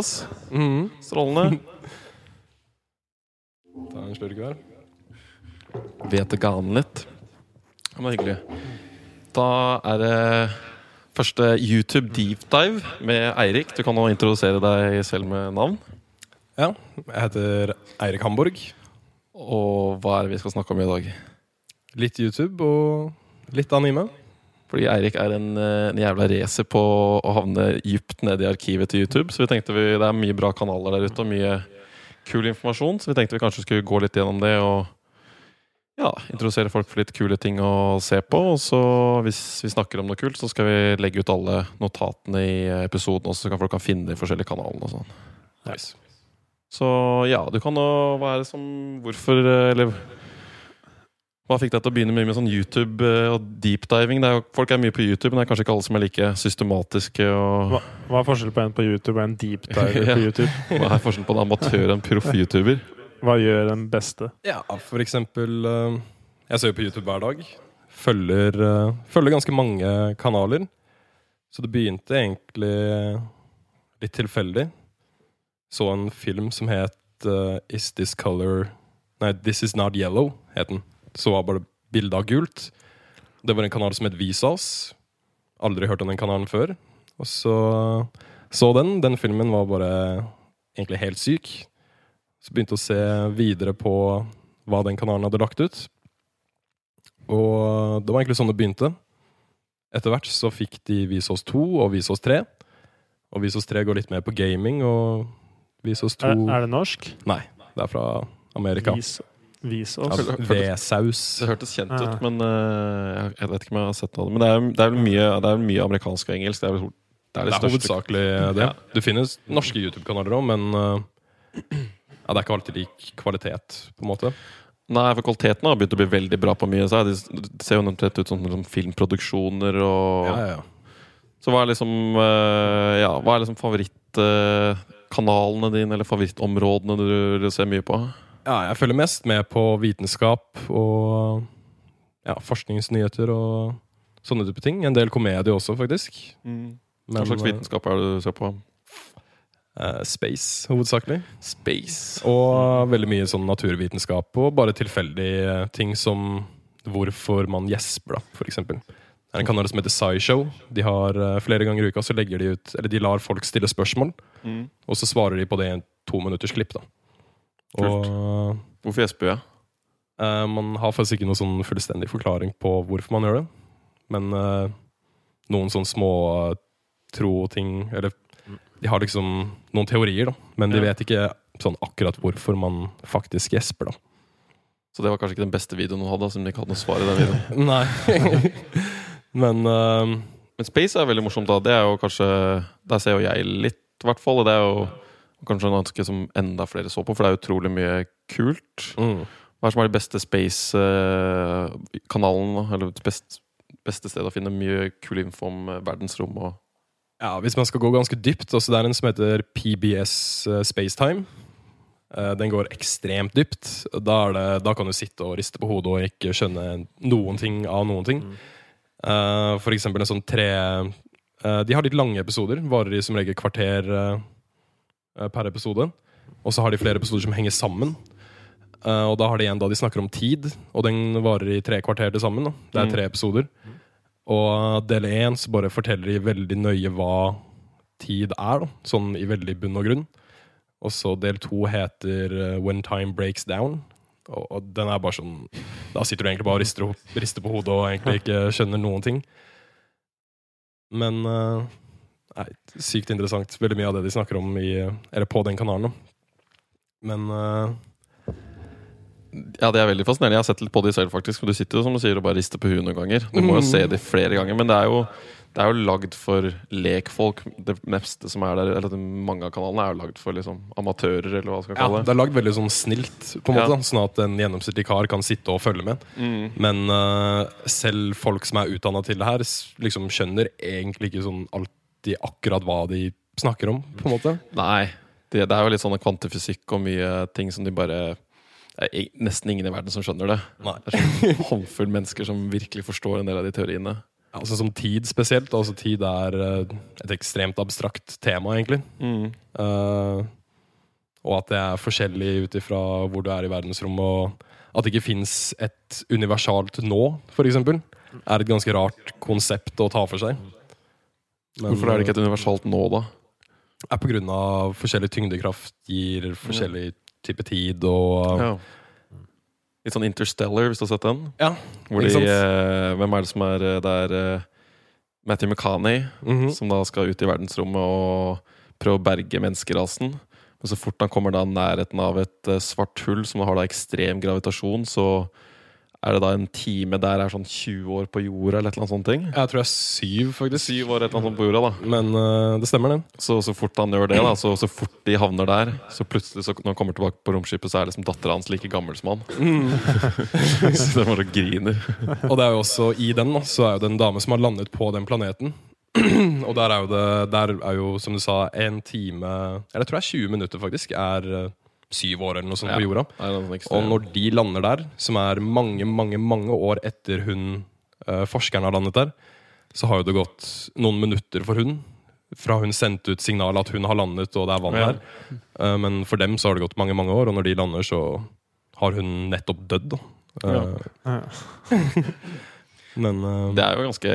er Mm. Strålende. Ta en slurk hver. Vet det gane litt. Det var hyggelig. Da er det første YouTube deep dive med Eirik. Du kan nå introdusere deg selv med navn. Ja, jeg heter Eirik Hamburg. Og hva er det vi skal snakke om i dag? Litt YouTube og litt anime. Fordi Eirik er en, eh, en jævla racer på å havne dypt nede i arkivet til YouTube. Så vi tenkte vi, det er mye bra kanaler der ute og mye kul informasjon. Så vi tenkte vi kanskje skulle gå litt gjennom det og ja, introdusere folk for litt kule ting å se på. Og så hvis vi snakker om noe kult, så skal vi legge ut alle notatene i episoden også, så kan folk kan finne de forskjellige kanalene og sånn. Nice. Så ja, du kan nå Hva er det som Hvorfor, eh, eller hva fikk deg til å begynne mye med sånn YouTube eh, og deepdiving? Det er folk er mye på YouTube, men det er kanskje ikke alle som er like systematiske. Og, Hva, hva er forskjellen på en på YouTube og en deep diver Ja. på YouTube? hva er forskjellen på en amatør og en proff YouTuber? Hva gjør den beste? Ja, for eksempel eh, Jeg ser jo på YouTube hver dag. Følger, eh, følger ganske mange kanaler. Så det begynte egentlig litt tilfeldig. Så en film som het Is This Color Nei, This Is Not Yellow, het den. Så var bare bildet av gult. Det var en kanal som het Visas. Aldri hørt om den kanalen før. Og så så den. Den filmen var bare egentlig helt syk. Så begynte å se videre på hva den kanalen hadde lagt ut. Og det var egentlig sånn det begynte. Etter hvert så fikk de vise 2 og vise 3. Og vise 3 går litt mer på gaming, og vise 2 Er, er det norsk? Nei, det er fra Amerika. Vis, vis oss. V-saus. Det hørtes kjent Ja. ut, men uh, jeg- vet ikke om jeg har sett noe av det. Men det er, det er, vel, mye, det er mye amerikansk og engelsk. Det er, vel, det er Det det er største. hovedsakelig det. Ja. Du finner norske YouTube-kanaler òg, men uh, ja, det er ikke alltid lik kvalitet, på en måte. Nei, for kvaliteten har begynt å bli veldig bra på mye. Så det det ser jo omtrent ut som, som filmproduksjoner og Ja, ja, ja. Så hva er liksom eh, Ja, hva er liksom favorittkanalene dine, eller favorittområdene du, du ser mye på? Ja, jeg følger mest med på vitenskap og ja, forskningsnyheter og sånne type ting. En del komedie også, faktisk. Hva slags vitenskap er det du ser på? eh, space, hovedsakelig. Space. Og veldig mye sånn naturvitenskap og bare tilfeldige ting som hvorfor man gjesper, da, for eksempel. Det er en kanal som heter SciShow. De har eh, Flere ganger i uka så legger de ut Eller de lar folk stille spørsmål, Mm. og så svarer de på det i en to minutters klipp. da. Og Hvorfor gjesper jeg? Eh, man har faktisk ikke noen sånn fullstendig forklaring på hvorfor man gjør det. Men uh, noen sånne små uh, tro-ting Eller de har liksom noen teorier, da. Men de Ja. vet ikke sånn akkurat hvorfor man faktisk gjesper, da. Så det var kanskje ikke den beste videoen hun hadde, siden de ikke hadde noe svar i den videoen. Nei. Men uh, Men Space er veldig morsomt, da. Det er jo kanskje Der ser jo jeg litt, i hvert fall. Og det er jo kanskje en ønske som enda flere så på, for det er utrolig mye kult. mm. Hva er som er de beste Space-kanalene? Eller det best, beste stedet å finne mye kul info om eh, verdensrom og Ja, hvis man skal gå ganske dypt også Det er en som heter PBS eh, Spacetime. Eh, den går ekstremt dypt. Da, det, da kan du sitte og riste på hodet og ikke skjønne noen ting av noen ting. Eh, for eksempel en sånn tre eh, De har litt lange episoder. Varer i som regel kvarter eh, eh, per episode. Og så har de flere episoder som henger sammen. Eh, og da har de en da de snakker om tid, og den varer i tre kvarter til sammen. Da. Det er Mm. tre episoder. Og del én så bare forteller de veldig nøye hva tid er, da. sånn i veldig bunn og grunn. Og så del to heter eh, When Time Breaks Down. Og, og den er bare sånn Da sitter du egentlig bare og rister, rister på hodet og egentlig ikke skjønner noen ting. Men eh, Nei, sykt interessant. Veldig mye av det de snakker om i, eller på den kanalen. Men uh... Ja, det er veldig fascinerende. Jeg har sett litt på de selv, faktisk. Men du sitter jo som du sier og bare rister på huet noen ganger. Du må jo se de flere ganger. Men det er jo, det er jo lagd for lekfolk. Det meste som er der, eller mange av kanalene er jo lagd for liksom amatører, eller hva skal jeg kalle det Ja, det er lagd veldig sånn snilt, på en måte, ja. sånn at en gjennomsnittlig kar kan sitte og følge med. Mm. Men uh, selv folk som er utdanna til det her, liksom skjønner egentlig ikke sånn alltid akkurat hva de snakker om, på en måte. Nei. Det, det er jo litt sånn kvantefysikk og mye ting som de bare Det er nesten ingen i verden som skjønner det. Nei. Det er sånn håndfull mennesker som virkelig forstår en del av de teoriene. Altså som tid spesielt. Altså tid er eh, et ekstremt abstrakt tema, egentlig. Mm. Uh, og at det er forskjellig ut ifra hvor du er i verdensrommet, og at det ikke fins et universalt nå, f.eks., er et ganske rart konsept å ta for seg. Men, Hvorfor er det ikke et universalt nå, da? er på grunn av forskjellig tyngdekraft gir forskjellig type tid og Ja. Litt sånn Interstellar, hvis du har sett den? Ja, Hvor de, eh, hvem er det som er eh, der? eh, Matthew McCaney, -hmm. som da skal ut i verdensrommet og prøve å berge menneskerasen. Men så fort han kommer da nærheten av et eh, svart hull som har da ekstrem gravitasjon, så er det da en time der er sånn 20 år på jorda, eller et eller annet sånt ting. Jeg tror det er syv, faktisk. Syv år et eller annet sånt på jorda, da. Men uh, det stemmer, det. Så, så fort han gjør det, da, så, så fort de havner der, så plutselig så, når han kommer tilbake på romskipet, så er liksom dattera hans like gammel som han. så den bare griner. Og det er jo også i den da, så er jo det en dame som har landet på den planeten. og der er jo det Der er jo, som du sa, en time Eller jeg tror det er 20 minutter, faktisk. Er eh, syv år eller noe sånt Ja. på jorda. Og når de lander der, som er mange, mange mange år etter hun uh, forskeren har landet der, så har jo det gått noen minutter for hun. Fra hun sendte ut signal at hun har landet og det er vann Ja. her. Uh, men for dem så har det gått mange mange år, og når de lander, så har hun nettopp dødd. Eh, Ja. Men uh, Det er jo ganske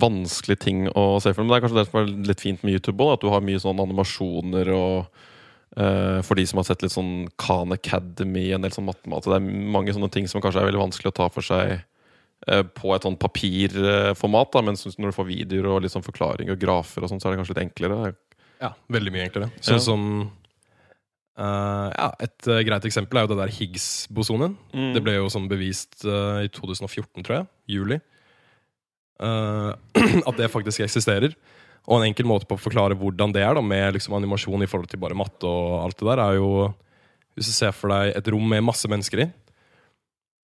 vanskelig ting å se for. Men det er kanskje det som er litt fint med YouTube òg, at du har mye sånn animasjoner og eh, For de som har sett litt sånn Khan Academy, en del sånn matematikk Det er mange sånne ting som kanskje er veldig vanskelig å ta for seg eh, på et sånn papirformat, da, men når du får videoer og litt sånn forklaring og grafer, og sånn, så er det kanskje litt enklere. Ja, veldig mye enklere. Sånn Ja. som Uh, ja, Et uh, greit eksempel er jo det der Higgs-bosonen. Mm. Det ble jo sånn bevist uh, i 2014, tror jeg. Juli. Eh, at det faktisk eksisterer. Og en enkel måte på å forklare hvordan det er, da, med liksom animasjon i forhold til bare matte og alt det der, er jo Hvis du ser for deg et rom med masse mennesker i,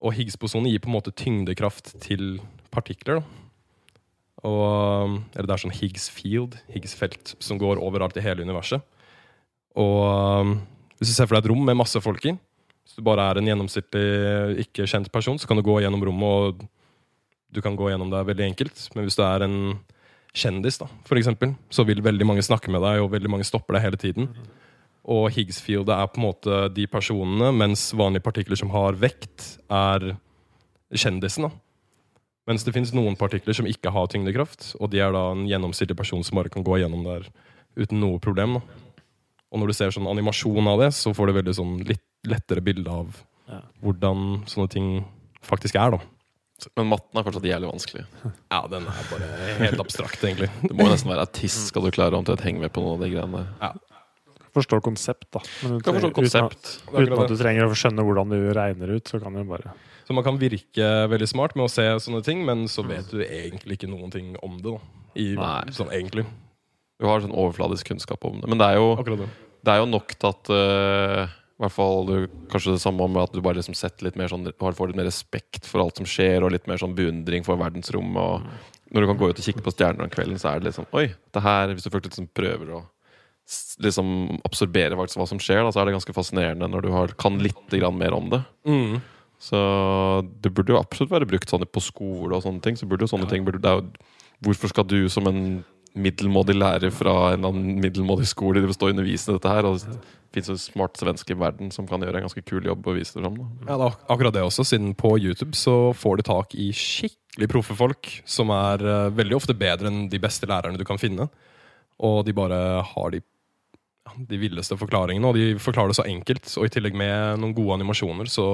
og Higgs-bosonen gir på en måte tyngdekraft til partikler. da. Og, eller det er sånn Higgs field, Higgs felt, som går overalt i hele universet. Og hvis du ser for deg et rom med masse folk i, hvis du bare er en gjennomsnittlig ikke kjent person, så kan du gå gjennom rommet, og du kan gå gjennom det veldig enkelt. Men hvis du er en kjendis, da, for eksempel, så vil veldig mange snakke med deg, og veldig mange stopper deg hele tiden. Og Higgs-fieldet er på en måte de personene, mens vanlige partikler som har vekt, er kjendisen. da. Mens det finnes noen partikler som ikke har tyngdekraft, og de er da en gjennomsnittlig person som bare kan gå gjennom der uten noe problem. da. Og når du ser sånn animasjon av det, så får du veldig sånn litt lettere bilde av hvordan sånne ting faktisk er. da. Men matten er fortsatt jævlig vanskelig. Ja, den er bare helt abstrakt, egentlig. Du må jo nesten være autist skal du klare å omtrent henge med på noen av de greiene der. Forstå konsept, da. Men Du kan forstå uten, at- konsept. Det uten at du trenger å skjønne hvordan du regner ut, så kan du bare Så man kan virke veldig smart med å se sånne ting, men så vet du egentlig ikke noen ting om det. da. I, Nei. sånn egentlig. Du har sånn overfladisk kunnskap om det. Men det er jo det. det er jo nok til at i hvert fall du, Kanskje det samme med at du bare liksom setter litt mer sånn, får litt mer respekt for alt som skjer, og litt mer sånn beundring for verdensrommet. Og når du kan gå ut og kikke på stjerner om kvelden, så er det liksom Oi, det her Hvis du faktisk liksom prøver å liksom absorbere faktisk hva som skjer, da, så er det ganske fascinerende når du har, kan litt grann mer om det. Mm. Så det burde jo absolutt være brukt sånn på skole og sånne ting. Så burde jo sånne ting burde, jo, Hvorfor skal du som en middelmådig lærer fra en annen middelmådig skole stå og undervise dette her? Og det fins jo smart svensk i verden som kan gjøre en ganske kul jobb og vise det fram. Ja, det er akkurat det også, siden på YouTube så får du tak i skikkelig proffe folk, som er uh, veldig ofte bedre enn de beste lærerne du kan finne. Og de bare har de, de villeste forklaringene, og de forklarer det så enkelt. Og i tillegg med noen gode animasjoner, så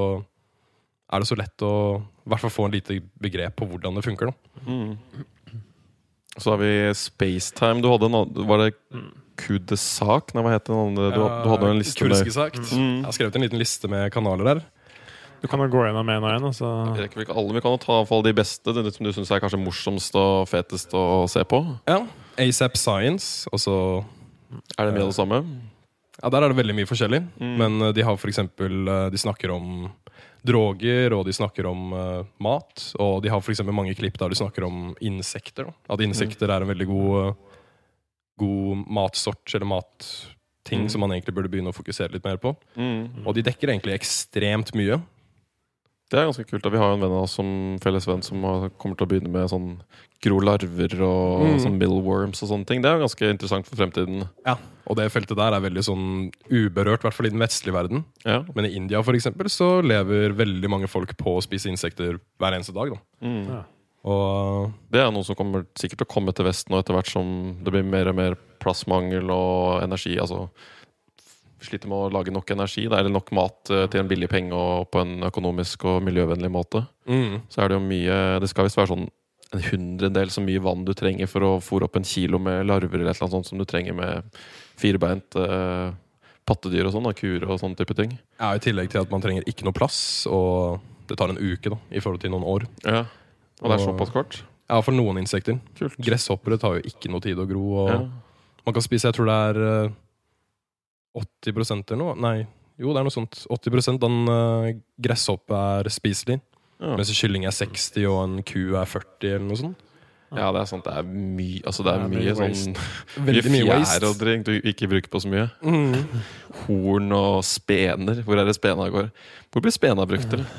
er det så lett å i hvert fall få en lite begrep på hvordan det funker. da. Så har vi Spacetime. Du hadde en Var det Kudesak? Nei, hva het den andre? Du, du hadde en liste der. Mm. Jeg har skrevet en liten liste med kanaler der. Du kan jo gå gjennom én og én. Altså. så Vi rekker ikke alle, vi kan jo ta fall de beste. Det som du syns er kanskje morsomst og fetest å se på. Ja. ASAP Science, og så Er det mye av det samme? Ja, Der er det veldig mye forskjellig. Mm. Men eh, de har for eksempel eh, De snakker om droger, og de snakker om uh, mat. Og de har for eksempel mange klipp der de snakker om insekter. Da. At insekter er en veldig god, eh, god matsort, eller matting, Mm. som man egentlig burde begynne å fokusere litt mer på. Mm. Og de dekker egentlig ekstremt mye. Det er ganske kult. da Vi har jo en venn av oss som felles venn som kommer til å begynne med sånn gro larver og Mm. sånn millworms og sånne ting. Det er jo ganske interessant for fremtiden. Ja, Og det feltet der er veldig sånn uberørt, i hvert fall i den vestlige verden. Ja. Men i India for eksempel, så lever veldig mange folk på å spise insekter hver eneste dag. Da. Mm. Ja. Og Det er noe som kommer sikkert til å komme til Vesten nå etter hvert som det blir mer og mer plassmangel og energi. Altså sliter med å lage nok energi, da, eller nok mat eh, til en billig penge og på en økonomisk og miljøvennlig måte. mm, Så er det jo mye Det skal visst være sånn en hundredel så mye vann du trenger for å fôre opp en kilo med larver eller et eller annet sånt som du trenger med firebeint eh, pattedyr og sånn, kuer og sånne type ting. ja, I tillegg til at man trenger ikke noe plass, og det tar en uke da, i forhold til noen år. Ja. Og det er såpass kort? Ja, for noen insekter. Kult. Gresshoppere tar jo ikke noe tid å gro. Og Ja. Man kan spise, jeg tror det er eh, 80 eller noe. Nei, jo, det er noe sånt. 80 den uh, eh, gresshoppe er spiselig. Ja. Mens kylling er 60 og en ku er 40 eller noe sånt. ja, det er sant. Det er mye Altså, det er Det er mye mye sånn Veldig mye fjær og drink du ikke bruker på så mye. Mm. Horn og spener. Hvor er det spena går? Hvor blir spena brukt til?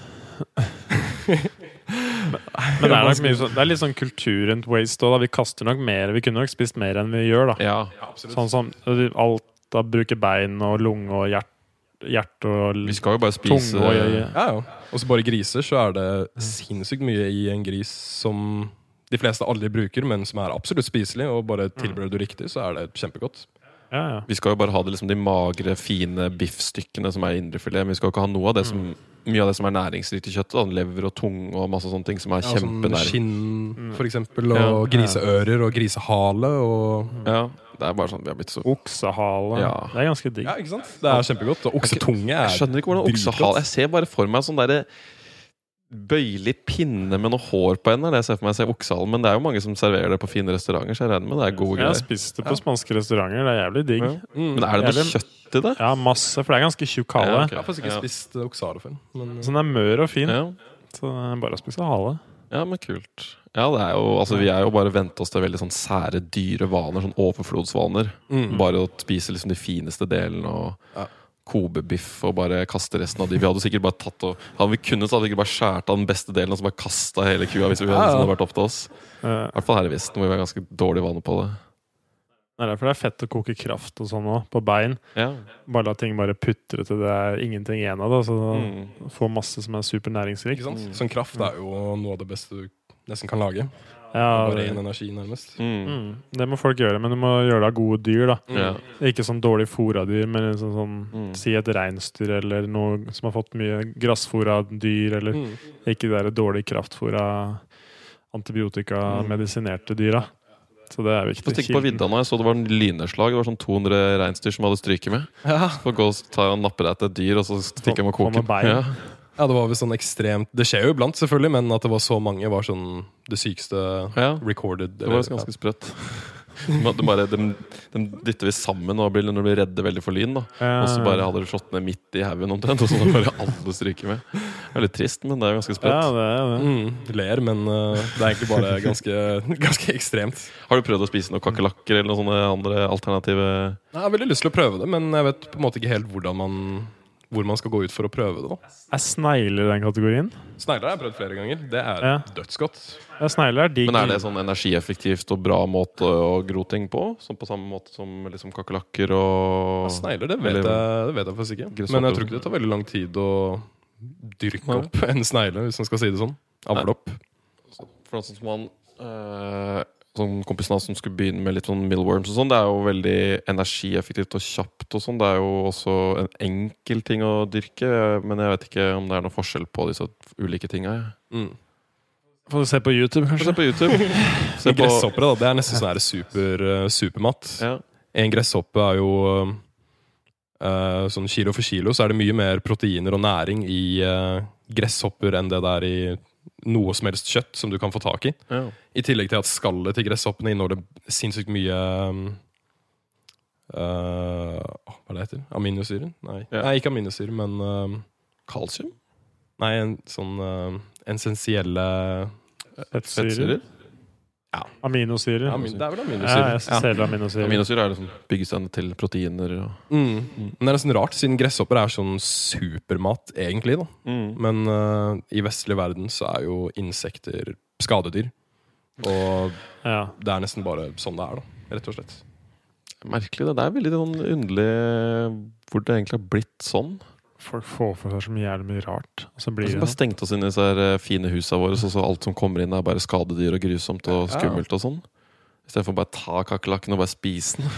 Men det er, nok mye sånn, det er litt sånn kultur rundt waste òg. Vi kaster nok mer Vi kunne nok spist mer enn vi gjør. da Ja. Sånn som alt av bruke bein og lunge og hjert, hjerte og Vi skal jo bare spise og. Ja, ja. Og så bare griser, så er det sinnssykt mye i en gris som de fleste aldri bruker, men som er absolutt spiselig. Og bare tilbereder du riktig, så er det kjempegodt. Ja, ja. Vi skal jo bare ha det liksom de magre, fine biffstykkene som er indrefilet. Men vi skal jo ikke ha noe av det som mye av det som er næringsriktig i kjøttet. Da. Lever og tunge og masse sånne ting som er Ja, sånn skinn, for eksempel, og Ja. griseører og grisehale og Ja, det er bare sånn vi har blitt så Oksehale. Ja. Det er ganske digg. Ja, ikke sant? Det er kjempegodt. Og oksetunge er Jeg skjønner ikke hvordan oksehale Jeg ser bare for meg en sånn derre bøyelig pinne med noe hår på enden. er Det jeg ser for meg jeg ser oksehalen Men det er jo mange som serverer det på fine restauranter, så jeg regner med det er gode Jeg har spist det på spanske restauranter. Det er jævlig digg. Ja. Mm. Men er det noe Jævlig- kjøtt i det? Ja, masse, for det er ganske tjukk hale. Ja, okay. Jeg har faktisk ikke Ja. spist eh, oksehale før. Men, Så den er mør og fin. Ja. Så det er bare å spise hale. Ja, men kult. Ja, det er jo, altså Vi er jo bare vent oss til veldig sånn sære, dyre vaner. Sånn overflodsvaner. Mm. Bare å spise liksom de fineste delene og Ja. Kobe-biff og bare kaste resten av de. Vi hadde sikkert bare tatt og Hadde vi kunnet, så hadde vi ikke bare skåret av den beste delen og så bare kasta hele kua hvis vi hadde, ja. hvis hadde vært opp til oss. I hvert fall her i Vesten, hvor vi er ganske dårlig vane på det. Det er derfor det er fett å koke kraft og sånn òg, på bein. Ja. Bare la ting bare putre til det er ingenting igjen av det. Så Mm. få masse som er supernæringsrikt. Ikke? Mm. Sånn kraft er jo noe av det beste du nesten kan lage. Ja, Bare det, ren energi, nærmest. Mm. mm, det må folk gjøre, men du må gjøre det av gode dyr. da mm. Ikke sånn dårlig fôra dyr, men sånn, sånn Mm. Si et reinsdyr eller noe som har fått mye grassfôra dyr, eller Mm. ikke de dårlig kraftfôra antibiotikamedisinerte dyra. Så det er viktig. stikke på vidda nå. Jeg så det var en lynnedslag. Det var sånn 200 reinsdyr som hadde stryket med. Ja. Så gå og ta og nappe deg etter et dyr, og så stikke jeg med koken Ja. Ja, det var vel sånn ekstremt Det skjer jo iblant, selvfølgelig, men at det var så mange, var sånn det sykeste ja. recorded. Det var ganske sprøtt. De, de, bare, de, de dytter vi sammen og blir, når de blir redde veldig for lyn. da Og så bare hadde det slått ned midt i haugen omtrent, og så bare alle stryker med. Det er litt trist, men det er jo ganske Ja, det er det. Mm, ler, men uh, det er egentlig bare ganske, ganske ekstremt. Har du prøvd å spise noen kakerlakker eller noen sånne andre alternative Jeg har veldig lyst til å prøve det, men jeg vet på en måte ikke helt hvordan man, hvor man skal gå ut for å prøve det. da Er snegler den kategorien? Snegler har jeg prøvd flere ganger. Det er Ja. dødsgodt. Ja, snegler er digg. Men er det sånn energieffektivt og bra måte å gro ting på? Sånn på samme måte som liksom kakerlakker og Snegler, det vet, jeg, det vet jeg faktisk ikke. Men jeg tror ikke det tar veldig lang tid å dyrke opp en snegle, hvis man skal si det sånn. Avle opp. For sånn som man øh, Sånn kompisen hans som skulle begynne med litt sånn millworms og sånn, det er jo veldig energieffektivt og kjapt og sånn. Det er jo også en enkel ting å dyrke, men jeg vet ikke om det er noen forskjell på disse ulike tinga. Mm. Får du se på YouTube, Se på YouTube. Se på Gresshoppere, da, det er nesten sånn super, uh, supermat. ja. En gresshoppe er jo uh, sånn kilo for kilo, så er det mye mer proteiner og næring i uh, gresshopper enn det det er i noe som helst kjøtt som du kan få tak i. Ja. I tillegg til at skallet til gresshoppene inneholder sinnssykt mye um, uh, Hva er det heter? Aminosyrer? Nei. Ja. Nei, ikke aminosyrer, men um, Kalsium? Nei, en sånn um, essensielle Fettsyrer. Ja. Aminosyrer. Amin, det er vel Ja, aminosyrer. jeg ser aminosyrer. Aminosyre er liksom byggesteinen til proteiner. Og, Mm. Men det er nesten rart, siden gresshopper er sånn supermat, egentlig. da. Men uh, i vestlig verden så er jo insekter skadedyr. Og Ja. det er nesten bare sånn det er, da. Rett og slett. Merkelig. Det Det er veldig sånn underlig hvor det egentlig har blitt sånn. Folk får for seg så mye jævlig mye rart. Og så blir Vi det bare stengt oss inn i disse eh, fine husa våre, så, så alt som kommer inn, er bare skadedyr og grusomt og skummelt og sånn. Istedenfor bare ta kakerlakken og bare spise den.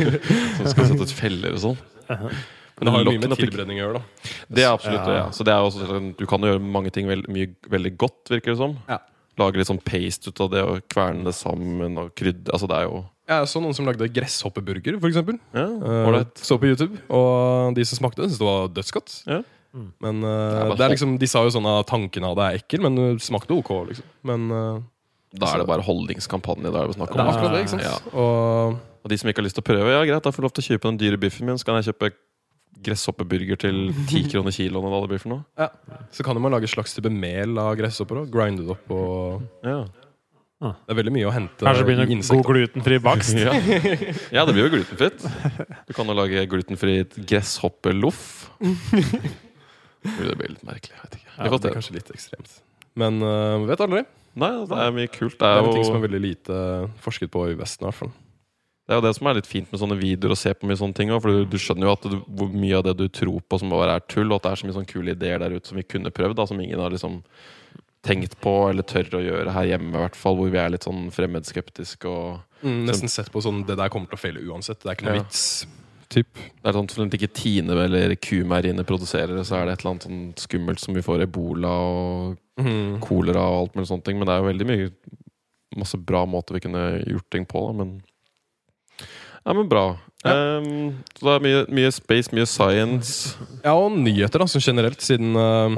så skal vi sette ut feller og sånn. Men det har jo mye med tilbrenning å gjøre, da. Det er absolutt det, Ja. ja. Så det er også, sånn- du kan jo gjøre mange ting veld, mye, veldig godt, virker det som. Ja. Lage litt sånn paste ut av det og kverne det sammen og krydre. Altså, det er jo Jeg så noen som lagde gresshoppeburger, eksempel. Ja, uh, så på YouTube, og de som smakte, syntes det var dødsgodt. Ja. Mm. Men uh, det er liksom, De sa jo sånn at tanken av det er ekkel, men det smakte ok. liksom Men uh, Da er det bare holdningskampanje. Da er det snakk det om. akkurat det, ikke sant? Ja. Og Og de som ikke har lyst til å prøve, ja greit, da får du lov til å kjøpe den dyre biffen min. Så kan jeg kjøpe gresshoppeburger til 10 kroner kiloen eller hva det blir for noe. så kan man lage et slags type mel av gresshopper og grinde det opp. og Ja, Det er veldig mye å hente Kanskje det blir god glutenfri bakst. ja. ja det blir jo glutenfritt. Du kan jo lage glutenfritt gresshoppeloff. Det blir litt merkelig. Jeg vet ikke. Ja, det blir kanskje litt ekstremt. Men uh, vet aldri. Nei, det er mye kult. Det Det er er jo ting som er veldig lite forsket på i Vesten. i hvert fall det, er jo det som er litt fint med sånne videoer, å se på mye sånne ting. også, For du, du skjønner jo at du, hvor mye av det du tror på, som bare er tull, og at det er så mye sånne kule ideer der ute som vi kunne prøvd, da, som ingen har liksom tenkt på eller tør å gjøre her hjemme, i hvert fall. Hvor vi er litt sånn fremmedskeptiske og mm, Nesten sett på sånn Det der kommer til å feile uansett. Det er ikke noe Ja. vits. Typ. Det er sånn at ikke Tine eller Kumeieriene produserer det, så er det et eller annet sånn skummelt som vi får ebola og Mm. kolera og alt mulig sånne ting. Men det er jo veldig mye masse bra måter vi kunne gjort ting på, da. Men Ja, men bra. Ehm, så det er mye, mye space, mye science. Ja, og nyheter, da, som generelt, siden uh,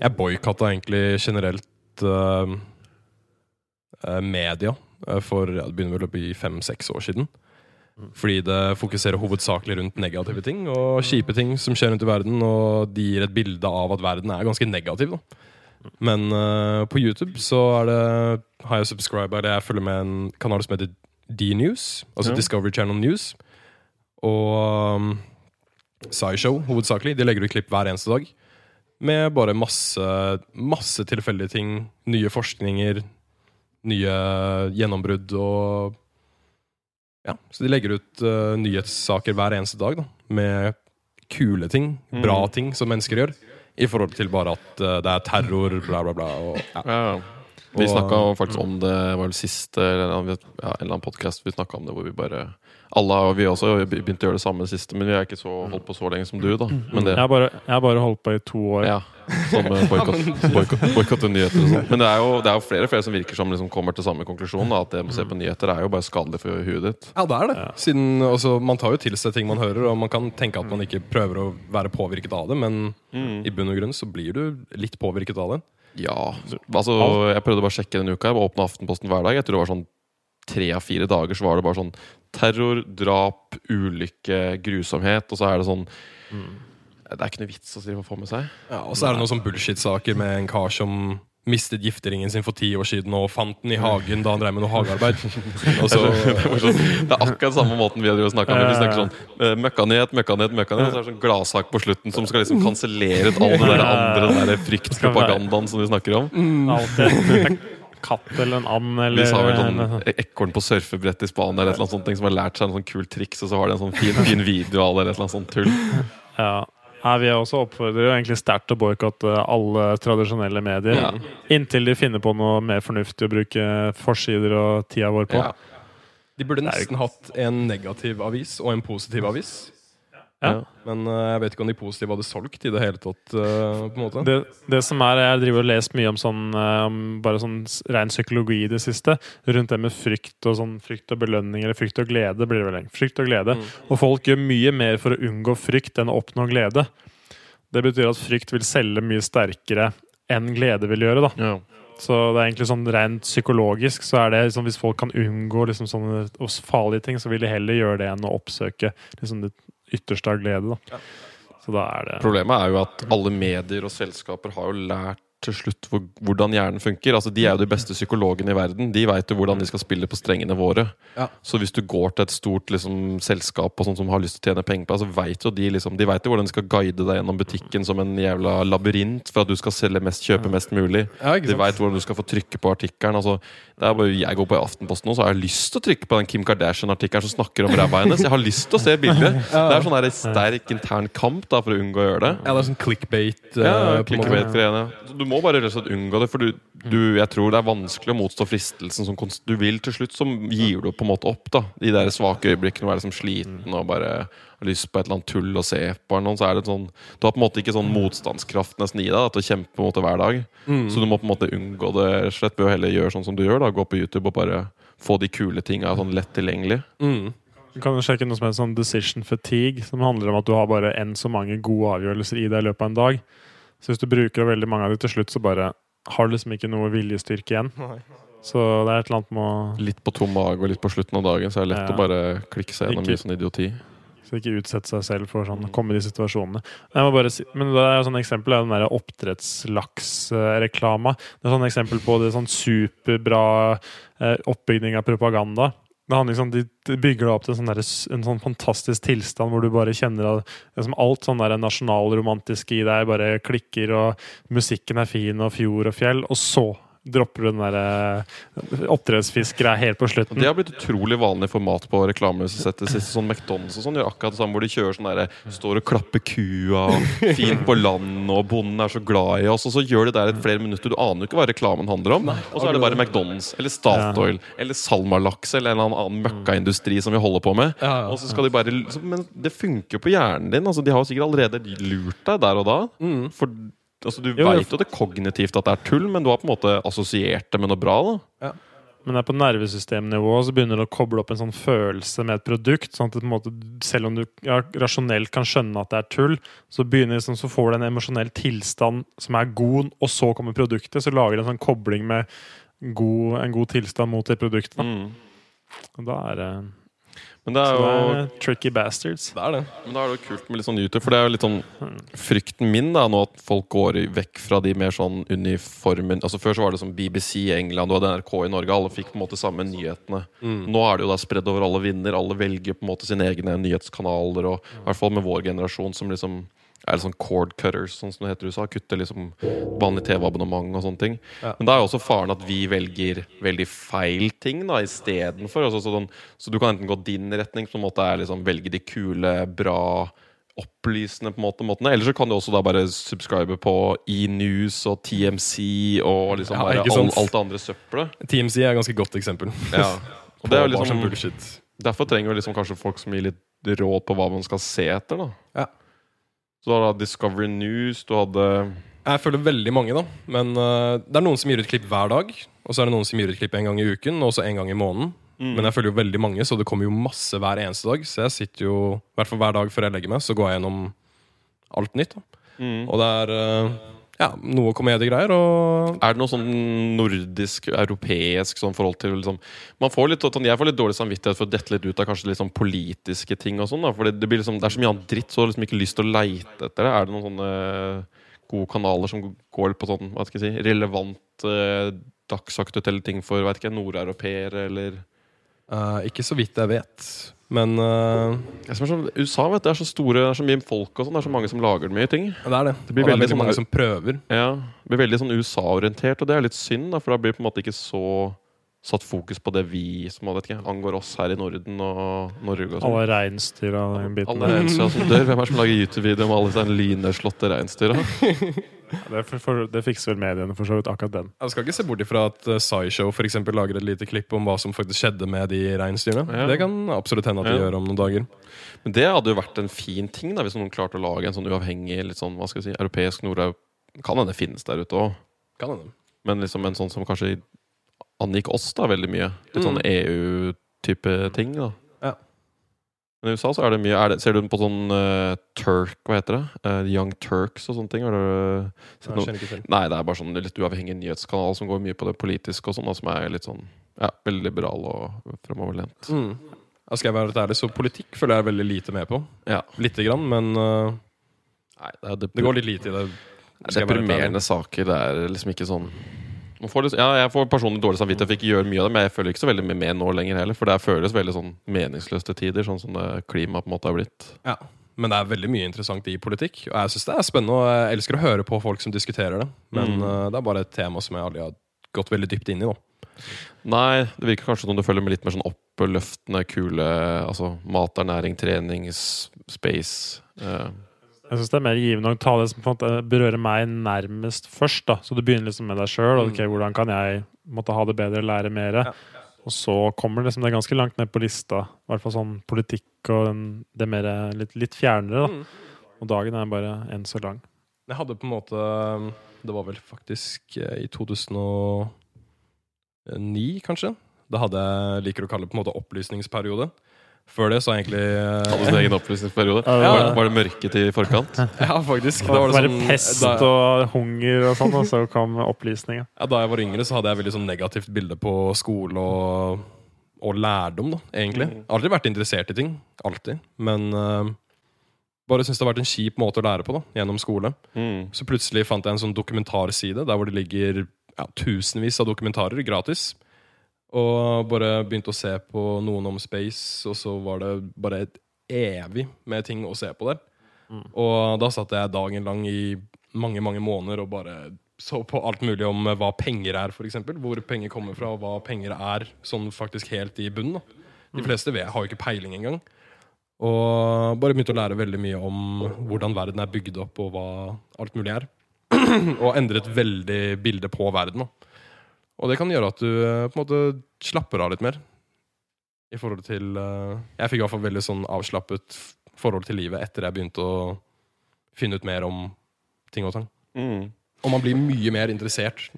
jeg boikotta egentlig generelt uh, media uh, for ja, Det begynner vel å bli fem-seks år siden. Fordi det fokuserer hovedsakelig rundt negative ting og kjipe ting som skjer rundt i verden, og de gir et bilde av at verden er ganske negativ. da. Men uh, på YouTube så er det, har jeg subscriba, eller jeg følger med en kanal som heter D-News, altså Ja. Discovery Channel News. Og um, SciShow hovedsakelig. De legger ut klipp hver eneste dag. Med bare masse, masse tilfeldige ting. Nye forskninger, nye gjennombrudd og Ja, så de legger ut uh, nyhetssaker hver eneste dag da, med kule ting, bra Mm. ting som mennesker gjør. I forhold til bare at uh, det er terror, bla, bla, bla. Og, ja. Ja. Vi snakka faktisk om det var vel siste eller en annen- ja, en eller annen podkast vi snakka om det, hvor vi bare Alle har vi også begynt å gjøre det samme siste, men vi har ikke så, holdt på så lenge som du, da. Men det Jeg har bare, jeg har bare holdt på i to år. Ja. Som eh, boikott- og nyheter og sånn. Men det er, jo, det er jo flere og flere som virker som liksom kommer til samme konklusjon. Da, at det å se på nyheter er jo bare skadelig for huet ditt. Ja, det er det. Siden altså, Man tar jo til seg ting man hører, og man kan tenke at man ikke prøver å være påvirket av det, men i bunn og grunn så blir du litt påvirket av det. Ja, altså Jeg prøvde bare å sjekke denne uka. Jeg åpna Aftenposten hver dag. Jeg tror det var sånn tre av fire dager så var det bare sånn terror, drap, ulykke, grusomhet. Og så er det sånn Det er ikke noe vits å få med seg. Ja, Og så er det noen sånn bullshit-saker med en kar som mistet gifteringen sin for ti år siden og fant den i hagen da han drev med noe hagearbeid. Så, Det er er akkurat samme måten vi har snakka om. Vi snakker sånn møkkanyhet, møkkanyhet, møkkanyhet. Og så er det sånn gladsak på slutten som skal liksom kansellere ut all den der andre den der fryktpropagandaen som vi snakker om. En katt eller en and Vi eller sa vel sånn ekorn på surfebrett i Spania eller et eller annet sånt som har lært seg en sånn kul triks, og så har de en sånn fin, fin video av det eller et eller annet sånt tull. Ja. Nei, vi også oppfordrer jo egentlig sterkt til å boikotte alle tradisjonelle medier. Ja. Inntil de finner på noe mer fornuftig å bruke forsider og tida vår på. Ja. de burde nesten hatt en negativ avis og en positiv avis. Ja. Men uh, jeg vet ikke om de positive hadde solgt i det hele tatt. Uh, på en måte Det, det som er, Jeg driver og leser mye om sånn um, bare sånn ren psykologi i det siste. Rundt det med frykt og sånn frykt og belønning, eller frykt og glede. blir det vel. Frykt og glede. Mm. Og folk gjør mye mer for å unngå frykt enn å oppnå glede. Det betyr at frykt vil selge mye sterkere enn glede vil gjøre. da. Ja. Så det er egentlig sånn rent psykologisk så er det liksom, Hvis folk kan unngå liksom sånne farlige ting, så vil de heller gjøre det enn å oppsøke liksom det ytterste av glede. da. Så da er det Problemet er jo at alle medier og selskaper har jo lært til slutt hvor, hvordan hjernen funker. Altså, De er jo de beste psykologene i verden. De veit jo hvordan de skal spille på strengene våre. Ja. Så hvis du går til et stort liksom, selskap og sånt som har lyst til å tjene penger på deg, så vet jo de liksom, de vet jo hvordan de skal guide deg gjennom butikken som en jævla labyrint for at du skal selge mest, kjøpe mest mulig. Ja, De veit hvordan du skal få trykke på artikkelen. Altså, bare, jeg går på Aftenposten nå, så har jeg lyst til å trykke på den Kim Kardashian-artikkelen som snakker om ræva hennes. Jeg har lyst til å se bildet. Det er sånn der sterk intern kamp da, for å unngå å gjøre det. Ja, det er sånn clickbait. Uh, Ja, måte. clickbait-greiene. Du må bare rett og slett unngå det, for du, du, jeg tror det er vanskelig å motstå fristelsen som du vil. Til slutt så gir du på en måte opp. da De der svake øyeblikkene er liksom sliten og bare har lyst på et eller annet tull å se på. Noen, noe, så er det sånn Du har på en måte ikke sånn motstandskraft nesten i deg da, til å kjempe på en måte hver dag. Mm. Så du må på en måte unngå det rett og slett ved å heller gjøre sånn som du gjør. da Gå på YouTube og bare få de kule tinga sånn lett tilgjengelig. Mm. Du kan sjekke noe som heter sånn decision fatigue, som handler om at du har bare enn så mange gode avgjørelser i deg i løpet av en dag. Så hvis du bruker veldig mange av de til slutt, så bare har du liksom ikke noe viljestyrke igjen. Så det er et eller annet med å Litt på tom mage og litt på slutten av dagen, så er det lett Ja. å bare klikke seg gjennom Ikke- mye sånn idioti. Så ikke utsette seg selv for sånn, å komme i de situasjonene. Jeg må bare si, men det er jo sånn eksempel er den der oppdrettslaksreklama. Det er sånn eksempel på det sånn superbra eh, oppbygning av propaganda. Liksom, de, bygger det opp til en sånn, der, en sånn fantastisk tilstand hvor du bare kjenner at liksom alt sånn der nasjonalromantiske i deg bare klikker, og musikken er fin, og fjord og fjell, og så dropper du den der eh, oppdrettsfiskgreia helt på slutten. Det har blitt utrolig vanlig format på reklamesettet. sånn McDonald's og sånn gjør akkurat det samme, hvor de kjører sånn der, står og klapper kua, og fint på land, og bonden er så glad i oss, og så gjør de der i flere minutter. Du aner jo ikke hva reklamen handler om. Og så er det bare McDonald's eller Statoil eller Salmalaks eller en eller annen møkkaindustri som vi holder på med. Og så skal de bare Men det funker jo på hjernen din. Altså, de har jo sikkert allerede lurt deg der og da. Mm. For altså, du veit jo det kognitivt at det er tull, men du har på en måte assosiert det med noe bra. da Men det er på nervesystemnivå så begynner du å koble opp en sånn følelse med et produkt. sånn at på en måte, Selv om du ja, rasjonelt kan skjønne at det er tull, så, begynner, liksom, så får du en emosjonell tilstand som er god, og så kommer produktet. Så lager det en sånn kobling med god, en god tilstand mot det produktet. Da. Mm. Og da er det, Men det er jo det er tricky bastards. Det er det. Men da er det jo kult med litt sånn YouTube, for det er jo litt sånn frykten min da, nå at folk går vekk fra de mer sånn uniformen Altså Før så var det som BBC i England og NRK i Norge. Alle fikk på en måte samme nyhetene. Nå er det jo da spredd over alle vinder. Alle velger på en måte sine egne nyhetskanaler. Og i hvert fall med vår generasjon som liksom er det sånn cord cutters, sånn som det heter i USA. Kutter liksom vanlig TV-abonnement og sånne ting. Ja. Men da er jo også faren at vi velger veldig feil ting da istedenfor. Altså, sånn, så du kan enten gå din retning, som på en måte er liksom velge de kule, bra opplysende på en måte måtene. Eller så kan du også da bare subscribe på E-News og TMC og liksom Ja, bare all, alt det andre søppelet. TMC er et ganske godt eksempel. Ja. Og det er jo liksom, derfor trenger vi liksom kanskje folk som gir litt råd på hva man skal se etter. da Ja. Så du hadde Discovery News, du hadde Jeg følger veldig mange, da. Men uh, det er noen som gir ut klipp hver dag. Og så er det noen som gir ut klipp en gang i uken, og så en gang i måneden. Mm. Men jeg følger jo veldig mange, så det kommer jo masse hver eneste dag. Så jeg sitter jo, i hvert fall hver dag før jeg legger meg, så går jeg gjennom alt nytt. da Mm. Og det er eh, ja, noe komediegreier og Er det noe sånn nordisk, europeisk sånn forhold til liksom, man får litt, Jeg får litt dårlig samvittighet for å dette litt ut av kanskje litt sånn politiske ting. og sånn For det, det, liksom, det er så mye annet dritt, så du har liksom ikke lyst til å leite etter det. Er det noen sånne gode kanaler som går på sånn hva skal jeg si, relevant, eh, dagsaktuelle ting for nordeuropeere eller uh, Ikke så vidt jeg vet. Men uh, Det er så, USA vet du, det er så store, det er så mye folk og sånn, det er så mange som lager mye ting. det er det. Det blir og det er veldig veldig sånn- mange som prøver. Ja, det blir veldig sånn USA-orientert, og det er litt synd, da, for da blir det på en måte ikke så satt fokus på det vi som ikke, angår oss her i Norden og Norge. og sånn. Alle reinsdyra og den biten Alle der. reinsdyra som dør. Hvem er det som lager YouTube-video om alle disse lynnedslåtte reinsdyra? Det, for, for, det fikser vel mediene for så vidt, akkurat den. Jeg skal ikke se bort ifra at uh, SciShow for eksempel, lager et lite klipp om hva som faktisk skjedde med de reinsdyrene. Ja. Det kan absolutt hende at de Ja. gjør om noen dager. Men det hadde jo vært en fin ting da, hvis noen klarte å lage en sånn uavhengig, litt sånn, hva skal jeg si, europeisk nord Kan hende finnes der ute òg, men liksom en sånn som kanskje angikk oss da veldig mye. Litt sånn Mm. EU-type ting. da Ja. Men i USA så er det mye er det, Ser du på sånn uh, Turk, hva heter det? Uh, Young Turks og sånne ting? Har du til. Nei, det er bare sånn litt uavhengig nyhetskanal som går mye på det politiske og sånn, som er litt sånn ja, veldig liberal og fremoverlent. Mm. Ja, skal jeg være litt ærlig, så politikk føler jeg veldig lite med på. Ja. Lite grann, men uh, Nei, det, er, det, det går litt lite i det. Skal jeg Deprimerende saker. Det er liksom ikke sånn liksom, ja, Jeg får personlig dårlig samvittighet for ikke gjøre mye av det, men jeg føler ikke så veldig med nå lenger heller. For det føles veldig sånn meningsløst til tider, sånn som det klimaet på en måte har blitt. Ja. Men det er veldig mye interessant i politikk. Og jeg synes det er spennende, og jeg elsker å høre på folk som diskuterer det. Men Mm. eh, det er bare et tema som jeg aldri har gått veldig dypt inn i. nå. Nei, det virker kanskje som du følger med litt mer sånn oppløftende, kule Altså mat, ernæring, trening, space. eh, Jeg syns det er mer givende å ta det som berører meg nærmest først. da Så du begynner liksom med deg sjøl. Okay, hvordan kan jeg måtte ha det bedre, lære mer? Og så kommer liksom det ganske langt ned på lista. I hvert fall sånn politikk og den, det mer litt, litt fjernere. da Mm. Og dagen er bare enn så lang. Jeg hadde på en måte Det var vel faktisk eh, i 2009, kanskje. Da hadde jeg liker å kalle det på en måte opplysningsperiode. Før det så egentlig eh, Hadde sin egen opplysningsperiode. Ja. Var, var det mørket i forkant? Ja, faktisk. Da var det sånn, pest jeg, og hunger og sånn, og så kom opplysninga. ja, da jeg var yngre, så hadde jeg veldig sånn negativt bilde på skole og, og lærdom, da, egentlig. Mm. Aldri vært interessert i ting. Alltid. Men uh, bare syntes det har vært en kjip måte å lære på, da, gjennom skole. Mm. Så plutselig fant jeg en sånn dokumentarside der hvor det ligger ja, tusenvis av dokumentarer gratis. Og bare begynte å se på noen om space, og så var det bare et evig med ting å se på der. Mm. Og da satt jeg dagen lang i mange, mange måneder og bare så på alt mulig om hva penger er, f.eks. Hvor penger kommer fra, og hva penger er sånn faktisk helt i bunnen. Da. De fleste vet, har jo ikke peiling engang. Og bare begynte å lære veldig mye om hvordan verden er bygd opp, og hva alt mulig er. og endret veldig bilde på verden. Da. Og det kan gjøre at du eh, på en måte slapper av litt mer. I forhold til eh, Jeg fikk i hvert fall veldig sånn avslappet forhold til livet etter jeg begynte å finne ut mer om ting og tang. Mm. Og man blir mye mer interessert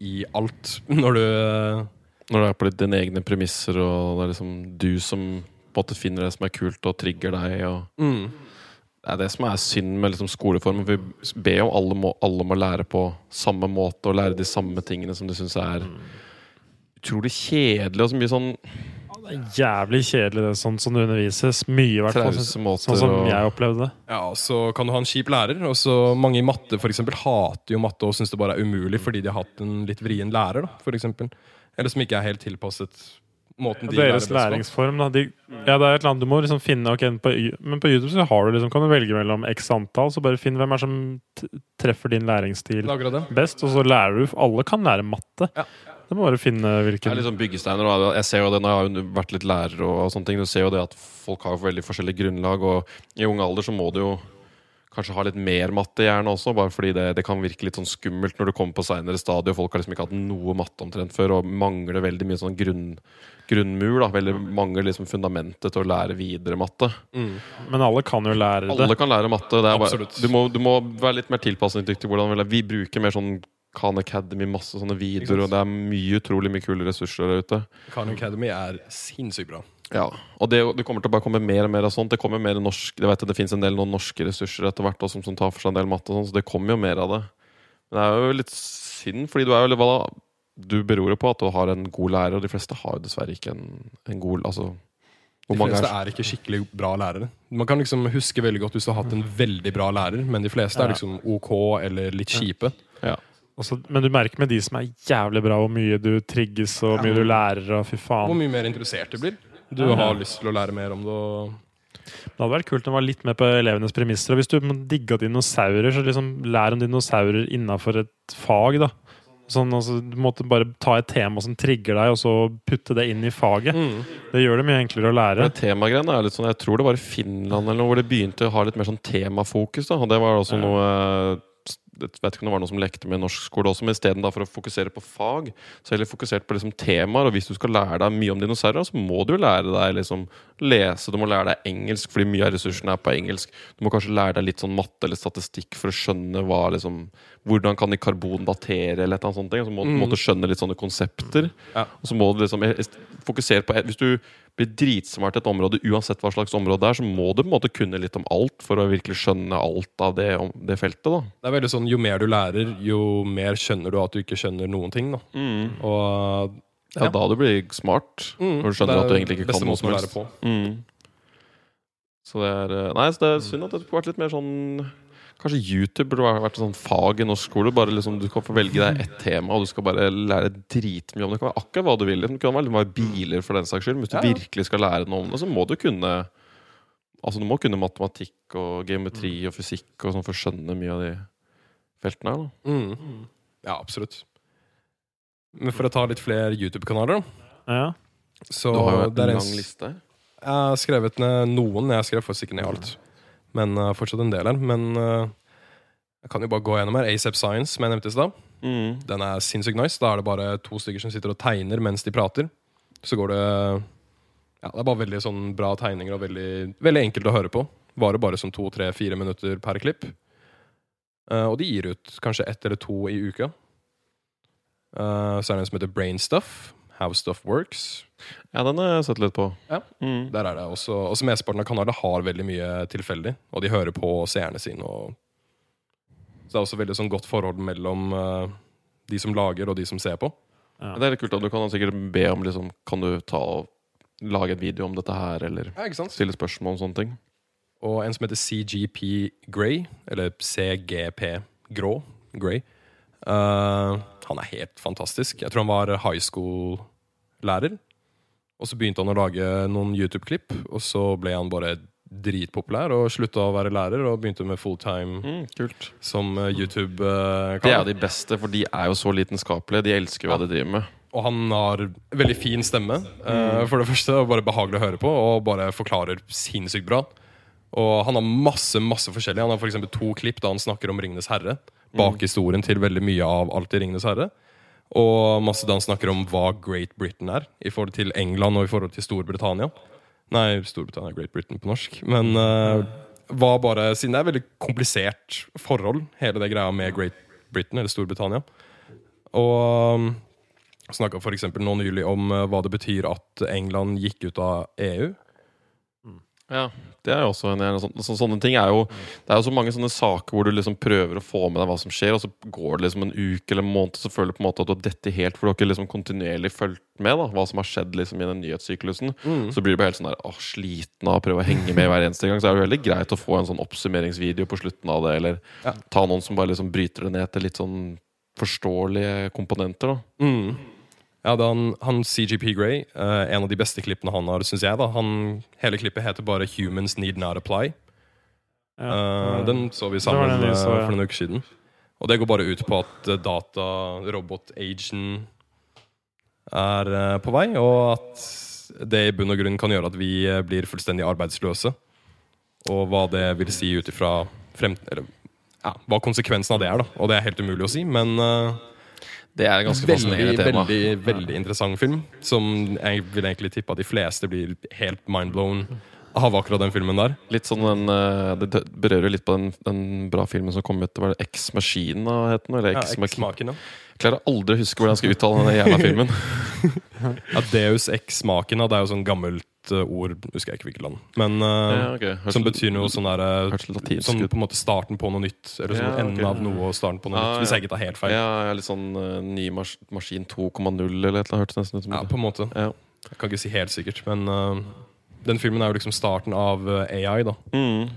i alt når du eh, Når det er på litt dine egne premisser, og det er liksom du som på en måte finner det som er kult, og trigger deg. og mm, Det er det som er synd med liksom skoleformen. Vi ber jo alle må, alle må lære på samme måte og lære de samme tingene som du syns er utrolig kjedelig. Og så mye sånn Det er jævlig kjedelig, det sånn som det undervises. Mye, i hvert fall. Sånn som jeg opplevde det. Ja, så kan du ha en kjip lærer. Og så mange i matte for eksempel, hater jo matte og syns det bare er umulig fordi de har hatt en litt vrien lærer. Da, for eksempel. Eller som ikke er helt tilpasset måten de deres læringsform, da. De, ja, det er et eller annet du må liksom finne okay, på, Men på YouTube så har du liksom, kan du velge mellom x antall, så bare finn hvem er som treffer din læringsstil Det er det. best, og så lærer du Alle kan lære matte. Ja. Det må bare finne Det hvilken er litt sånn byggesteiner. Da. Jeg ser jo det når jeg har vært litt lærer og, og sånne ting. Du ser jo det at folk har veldig forskjellig grunnlag, og i ung alder så må du jo kanskje ha litt mer matte i hjernen også, bare fordi det, det kan virke litt sånn skummelt når du kommer på seinere stadier. Folk har liksom ikke hatt noe matte omtrent før, og mangler veldig mye sånn grunn, grunnmur. da Veldig mangler liksom fundamentet til å lære videre matte. Mm. Men alle kan jo lære det. Alle kan lære matte. Det bare, du, må, du må være litt mer tilpasningsdyktig. Jeg- Vi bruker mer sånn Khan Academy, masse sånne videoer, og det er mye utrolig mye kule ressurser der ute. Khan Academy er sinnssykt bra. Ja, og det, det kommer til å bare komme mer og mer av sånt. Det kommer mer norsk Det, vet det finnes en del noen norske ressurser etter hvert også, som, som tar for seg en del matte, og sånn, så det kommer jo mer av det. Men det er jo litt synd, fordi du er jo hva da? Du beror jo på at du har en god lærer, og de fleste har jo dessverre ikke en, en god Altså De hvor mange fleste er er ikke skikkelig bra lærere. Man kan liksom huske veldig godt hvis du har hatt en veldig bra lærer, men de fleste Ja. er liksom OK eller litt kjipe. ja. Også, men du merker med de som er jævlig bra, hvor mye du trigges og mye du lærer. Og fy Hvor mye mer interessert du blir. Du har lyst til å lære mer om det. Og Det hadde vært kult om det var litt med på elevenes premisser. Og hvis du digga dinosaurer, så liksom lær om dinosaurer innafor et fag. da Sånn, altså, Du måtte bare ta et tema som trigger deg, og så putte det inn i faget. Det gjør det mye enklere å lære. Temagreiene er litt sånn Jeg tror det var i Finland eller noe hvor det begynte å ha litt mer sånn temafokus. da Og det var også Ja. noe Jeg vet ikke om det var noe som lekte med i norsk skole også, men istedenfor å fokusere på fag, så heller fokusert på liksom temaer. Og hvis du skal lære deg mye om dinosaurer, så må du lære deg liksom lese, du må lære deg engelsk, fordi mye av ressursene er på engelsk. Du må kanskje lære deg litt sånn matte eller statistikk for å skjønne hva liksom Hvordan kan de karbon datere, eller et eller annet sånt. Så må, Mm. du skjønne litt sånne konsepter. Ja. Og så må du liksom fokusere på Hvis du blir dritsmart i et område, uansett hva slags område det er, så må du på en måte kunne litt om alt for å virkelig skjønne alt av det, om det feltet. da det er veldig sånn, Jo mer du lærer, jo mer skjønner du at du ikke skjønner noen ting. Da. Og Ja, da du blir smart. mm, Når du skjønner er at du egentlig ikke kan noe som helst. Mm. Så det er eh, Nei, så det er synd at det skulle vært litt mer sånn Kanskje YouTube burde vært et sånt fag i norsk skole. Bare liksom, Du kan få velge deg ett tema, og du skal bare lære dritmye om det. Det kan være akkurat hva du vil. Det kan være biler for den saks skyld. Men Hvis du Ja, ja. virkelig skal lære noe om det, så må du kunne Altså du må kunne matematikk og geometri og fysikk og sånn for å skjønne mye av de feltene her. da Mm. Ja, absolutt. Men for å ta litt flere YouTube-kanaler, da. Ja. Så Du har jo en lang liste. Jeg har skrevet ned noen. Jeg skrev faktisk ikke ned alt. Men uh, fortsatt en del her. Men uh, jeg kan jo bare gå gjennom her. ASAP Science, som jeg nevnte i stad. Mm. Den er sinnssykt nice. Da er det bare to stykker som sitter og tegner mens de prater. Så går det Ja, det er bare veldig sånn bra tegninger og veldig, veldig enkelt å høre på. Varer bare som to, tre, fire minutter per klipp. Uh, og de gir ut kanskje ett eller to i uka. Så er det en som heter Brainstuff. How Stuff Works. Ja, den har jeg sett litt på. Ja. Mm. Der er det også Også mesteparten av kanalene har veldig mye tilfeldig, og de hører på seerne sine. Og så det er også veldig sånn godt forhold mellom uh, de som lager, og de som ser på. Ja. Det er litt kult. at Du kan sikkert be om liksom, Kan du ta og lage en video om dette her, eller Ja, ikke sant? stille spørsmål om sånne ting. Og en som heter CGP Grey, eller CGP Grå, Grey. Uh, han er helt fantastisk. Jeg tror han var high school-lærer. Og så begynte han å lage noen YouTube-klipp, og så ble han bare dritpopulær og slutta å være lærer og begynte med fulltime Mm, kult. som eh, Det er de beste, for de er jo så lidenskapelige. De elsker jo hva de driver med. Og han har veldig fin stemme, eh, for det første. Og bare behagelig å høre på, og bare forklarer sinnssykt bra. Og han har masse masse forskjellig. Han har for eksempel to klipp da han snakker om Ringenes herre. Bakhistorien til veldig mye av alt i Ringenes herre. Og masse da han snakker om hva Great Britain er i forhold til England og i forhold til Storbritannia. Nei, Storbritannia er Great Britain på norsk. Men uh, var bare Siden det er veldig komplisert forhold, hele det greia med Great Britain, eller Storbritannia. Og um, snakka f.eks. nå nylig om eh, hva det betyr at England gikk ut av EU. Ja, det er jo også en, sånn, så, Sånne ting er jo Det er jo så mange sånne saker hvor du liksom prøver å få med deg hva som skjer, og så går det liksom en uke eller en måned, så føler du på en måte at du har dette helt, for du har ikke liksom kontinuerlig fulgt med da, hva som har skjedd liksom i den nyhetssyklusen. Så blir du bare helt sånn der åh, sliten av å prøve å henge med hver eneste gang. Så er det jo veldig greit å få en sånn oppsummeringsvideo på slutten av det, eller Ja. ta noen som bare liksom bryter det ned til litt sånn forståelige komponenter. da Mm. Ja, han, han CGP Grey, uh, en av de beste klippene han har, syns jeg. da han, Hele klippet heter bare 'Humans Need Not Apply'. Eh, den så vi sammen den vi eh, så, ja. for noen uker siden. Og det går bare ut på at eh, data, robot-agen, er eh, på vei, og at det i bunn og grunn kan gjøre at vi eh, blir fullstendig arbeidsløse. Og hva det vil si ut ifra frem... Eller, ja, hva konsekvensen av det er, da. Og det er helt umulig å si, men eh, Det er en ganske veldig, tema. veldig, veldig interessant film. Som jeg vil egentlig tippe at de fleste blir helt mindblown av akkurat den filmen der. Litt sånn den, eh, Det berører litt på den, den bra filmen som kom ut. Var det Ex Machine het den? Eller Ja, Ex Machine? X-maken. Jeg klarer aldri å huske hvordan jeg skal uttale den jævla filmen. ja. Deus Ex Machina det er jo sånn gammelt eh, ord, husker jeg ikke hvilket land. Men eh, Ja, okay. Hørsel, som betyr noe sånn der hørtes Sånn på en måte starten på noe nytt. Eller sånn Ja, okay. enden av noe og starten på noe ja, nytt. Hvis ja. jeg ikke tar helt feil. Ja, ja, litt sånn uh, ny mas maskin 2,0 eller et eller annet. Hørtes nesten ut som Ja, det. på en måte. Ja. Jeg kan ikke si helt sikkert, men eh, den filmen er jo liksom starten av eh, AI, da. Mm.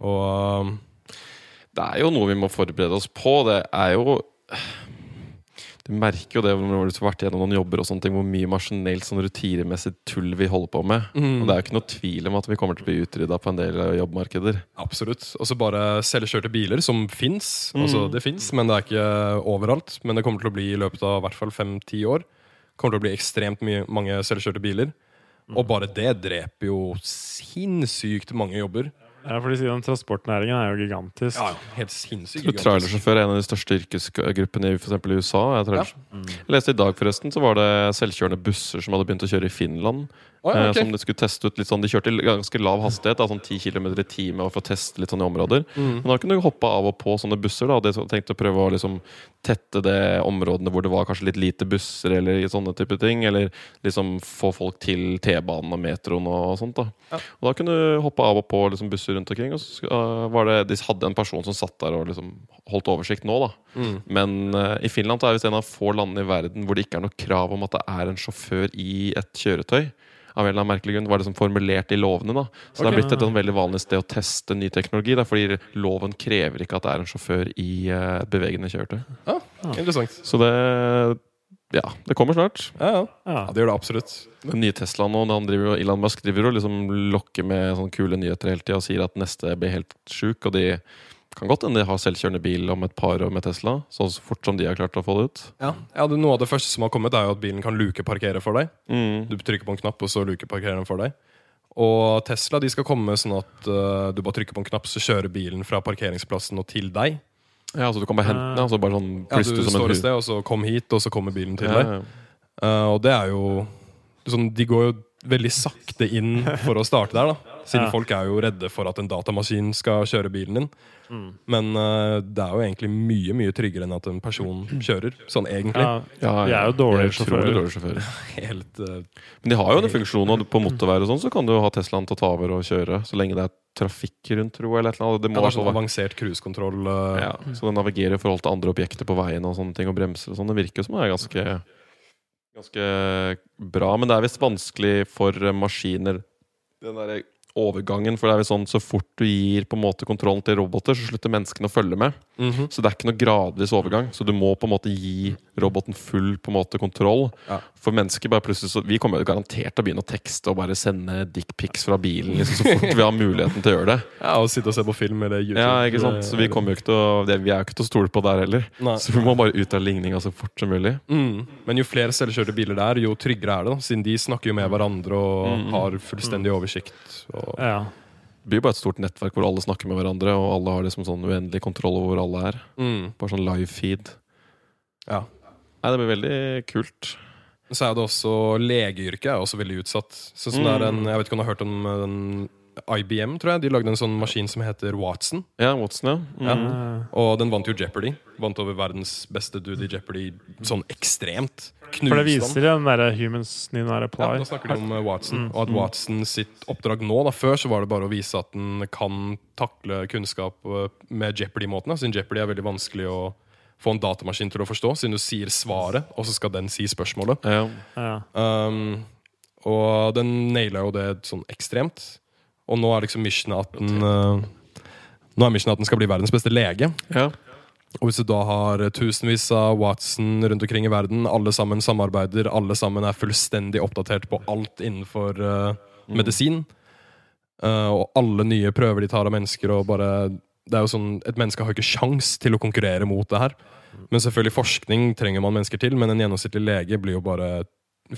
Og eh, Det er jo noe vi må forberede oss på. Det er jo Du merker jo det når du har vært gjennom noen jobber og sånne ting, hvor mye maskinelt sånn rutinemessig tull vi holder på med. Mm. Og det er jo ikke noe tvil om at vi kommer til å bli utrydda på en del jobbmarkeder. Absolutt. Og så bare selvkjørte biler, som fins. Altså, Mm. det fins, men det er ikke overalt. Men det kommer til å bli i løpet av i hvert fall fem-ti år. kommer til å bli ekstremt mye, mange selvkjørte biler. Og bare det dreper jo sinnssykt mange jobber. Ja, for de sier den transportnæringen er jo gigantisk. Ja, Helt sinnssykt. gigantisk. tror Trailersjåfør er en av de største yrkesgruppene i, for USA. Jeg, trailer- jeg leste i dag forresten så var det selvkjørende busser som hadde begynt å kjøre i Finland. Å, ja, okay. Som de skulle teste ut litt sånn De kjørte i ganske lav hastighet, da, sånn 10 km i timen, for å teste litt sånne områder. Mm. Men da kunne du hoppe av og på sånne busser. da de tenkte å prøve å liksom tette det områdene hvor det var kanskje litt lite busser, eller sånne type ting. Eller liksom få folk til T-banen og metroen og sånt. da Og da kunne du hoppe av og på liksom busser rundt omkring. Og så uh, var det De hadde en person som satt der og liksom holdt oversikt nå, da. Mm. Men uh, i Finland så er det en av få landene i verden hvor det ikke er noe krav om at det er en sjåfør i et kjøretøy. Av en eller annen merkelig grunn var liksom formulert i lovene. da Så det har blitt et sånn veldig vanlig sted å teste ny teknologi. Da, fordi loven krever ikke at det er en sjåfør i uh, bevegende kjøretøy. Ah, interessant. Så det Ja, det kommer snart. Ja, ja. Ja. ja, det gjør det absolutt. Den nye Teslaen og han driver, Elon Musk driver og liksom lokker med sånne kule nyheter hele tida og sier at neste blir helt sjuk. Og de kan godt hende de har selvkjørende bil om et par år med Tesla. Så fort som de har klart å få det ut. Ja. ja, det, Noe av det første som har kommet, er jo at bilen kan lukeparkere for deg. Mm. Du trykker på en knapp, og så lukeparkerer den for deg. Og Tesla de skal komme sånn at uh, du bare trykker på en knapp, så kjører bilen fra parkeringsplassen og til deg. Ja, så du kan bare hente den, Altså bare sånn Ja, du som står et sted, og så kom hit, og så kommer bilen til Ja, deg. ja. Eh, og det er jo sånn, De går jo veldig sakte inn for å starte der, da. Siden Ja. folk er jo redde for at en datamaskin skal kjøre bilen din. Mm. Men uh, det er jo egentlig mye mye tryggere enn at en person kjører. Sånn egentlig. Ja, Ja, De er jo dårlige er sjåfører. Dårlig sjåfører. Helt uh, Men de har jo den funksjonen, og på motorveier og sånn, så kan du jo ha Teslaen til å ta over og kjøre. Så lenge det er trafikk rundt, tror jeg, eller et eller annet. Det ja, må det er sånn avansert cruisekontroll. Uh, ja, så den navigerer i forhold til andre objekter på veien og sånne ting, og bremser og sånn. Det virker jo som det er ganske Ganske bra, men det er visst vanskelig for maskiner Den derre overgangen, for det er jo sånn så fort du gir på en måte kontrollen til roboter, så slutter menneskene å følge med. Mhm. Så det er ikke noe gradvis overgang. Så du må på en måte gi roboten full på en måte kontroll. Ja. For mennesker bare plutselig så, Vi kommer jo garantert til å begynne å tekste og bare sende dickpics fra bilen liksom, så fort vi har muligheten til å gjøre det. Ja, Og sitte og se på film eller YouTube. Ja, ikke sant? Så vi kommer jo ikke til å det, Vi er jo ikke til å stole på der heller. Nei. Så vi må bare ut av ligninga så fort som mulig. Mm. Men jo flere selvkjørte biler det er, jo tryggere er det. da Siden de snakker jo med hverandre og Mm. har fullstendig oversikt. Og, Ja. Det blir bare et stort nettverk hvor alle snakker med hverandre, og alle har liksom sånn uendelig kontroll over hvor alle er. mm. Bare sånn live feed. ja. Nei, det blir veldig kult. Så er det også legeyrket er også veldig utsatt. Så Sånn mm. er en, Jeg vet ikke om du har hørt om eh, den IBM, tror jeg. De lagde en sånn maskin som heter Watson. Ja, Watson. Ja. Mm. ja. Og den vant jo Jeopardy. Vant over verdens beste dude i Jeopardy sånn ekstremt. For det viser den derre Humans Need Not Ja, da snakker de om eh, Watson. Mm, Og at. Watson sitt oppdrag nå da, Før så var det bare å vise at den kan takle kunnskap eh, med Jeopardy-måten. Siden Jeopardy er veldig vanskelig å få en datamaskin til å forstå. Siden du sier svaret, og så skal den si spørsmålet. Ja. Ja. Um, og den naila jo det sånn ekstremt. Og nå er liksom missionet at den uh, Nå er missionet at den skal bli verdens beste lege. ja. Og hvis du da har tusenvis av Watson rundt omkring i verden, alle sammen samarbeider, alle sammen er fullstendig oppdatert på alt innenfor uh, medisin, uh, og alle nye prøver de tar av mennesker og bare det er jo sånn, Et menneske har ikke sjans til å konkurrere mot det her. Men selvfølgelig forskning trenger man mennesker til, men en gjennomsnittlig lege blir jo bare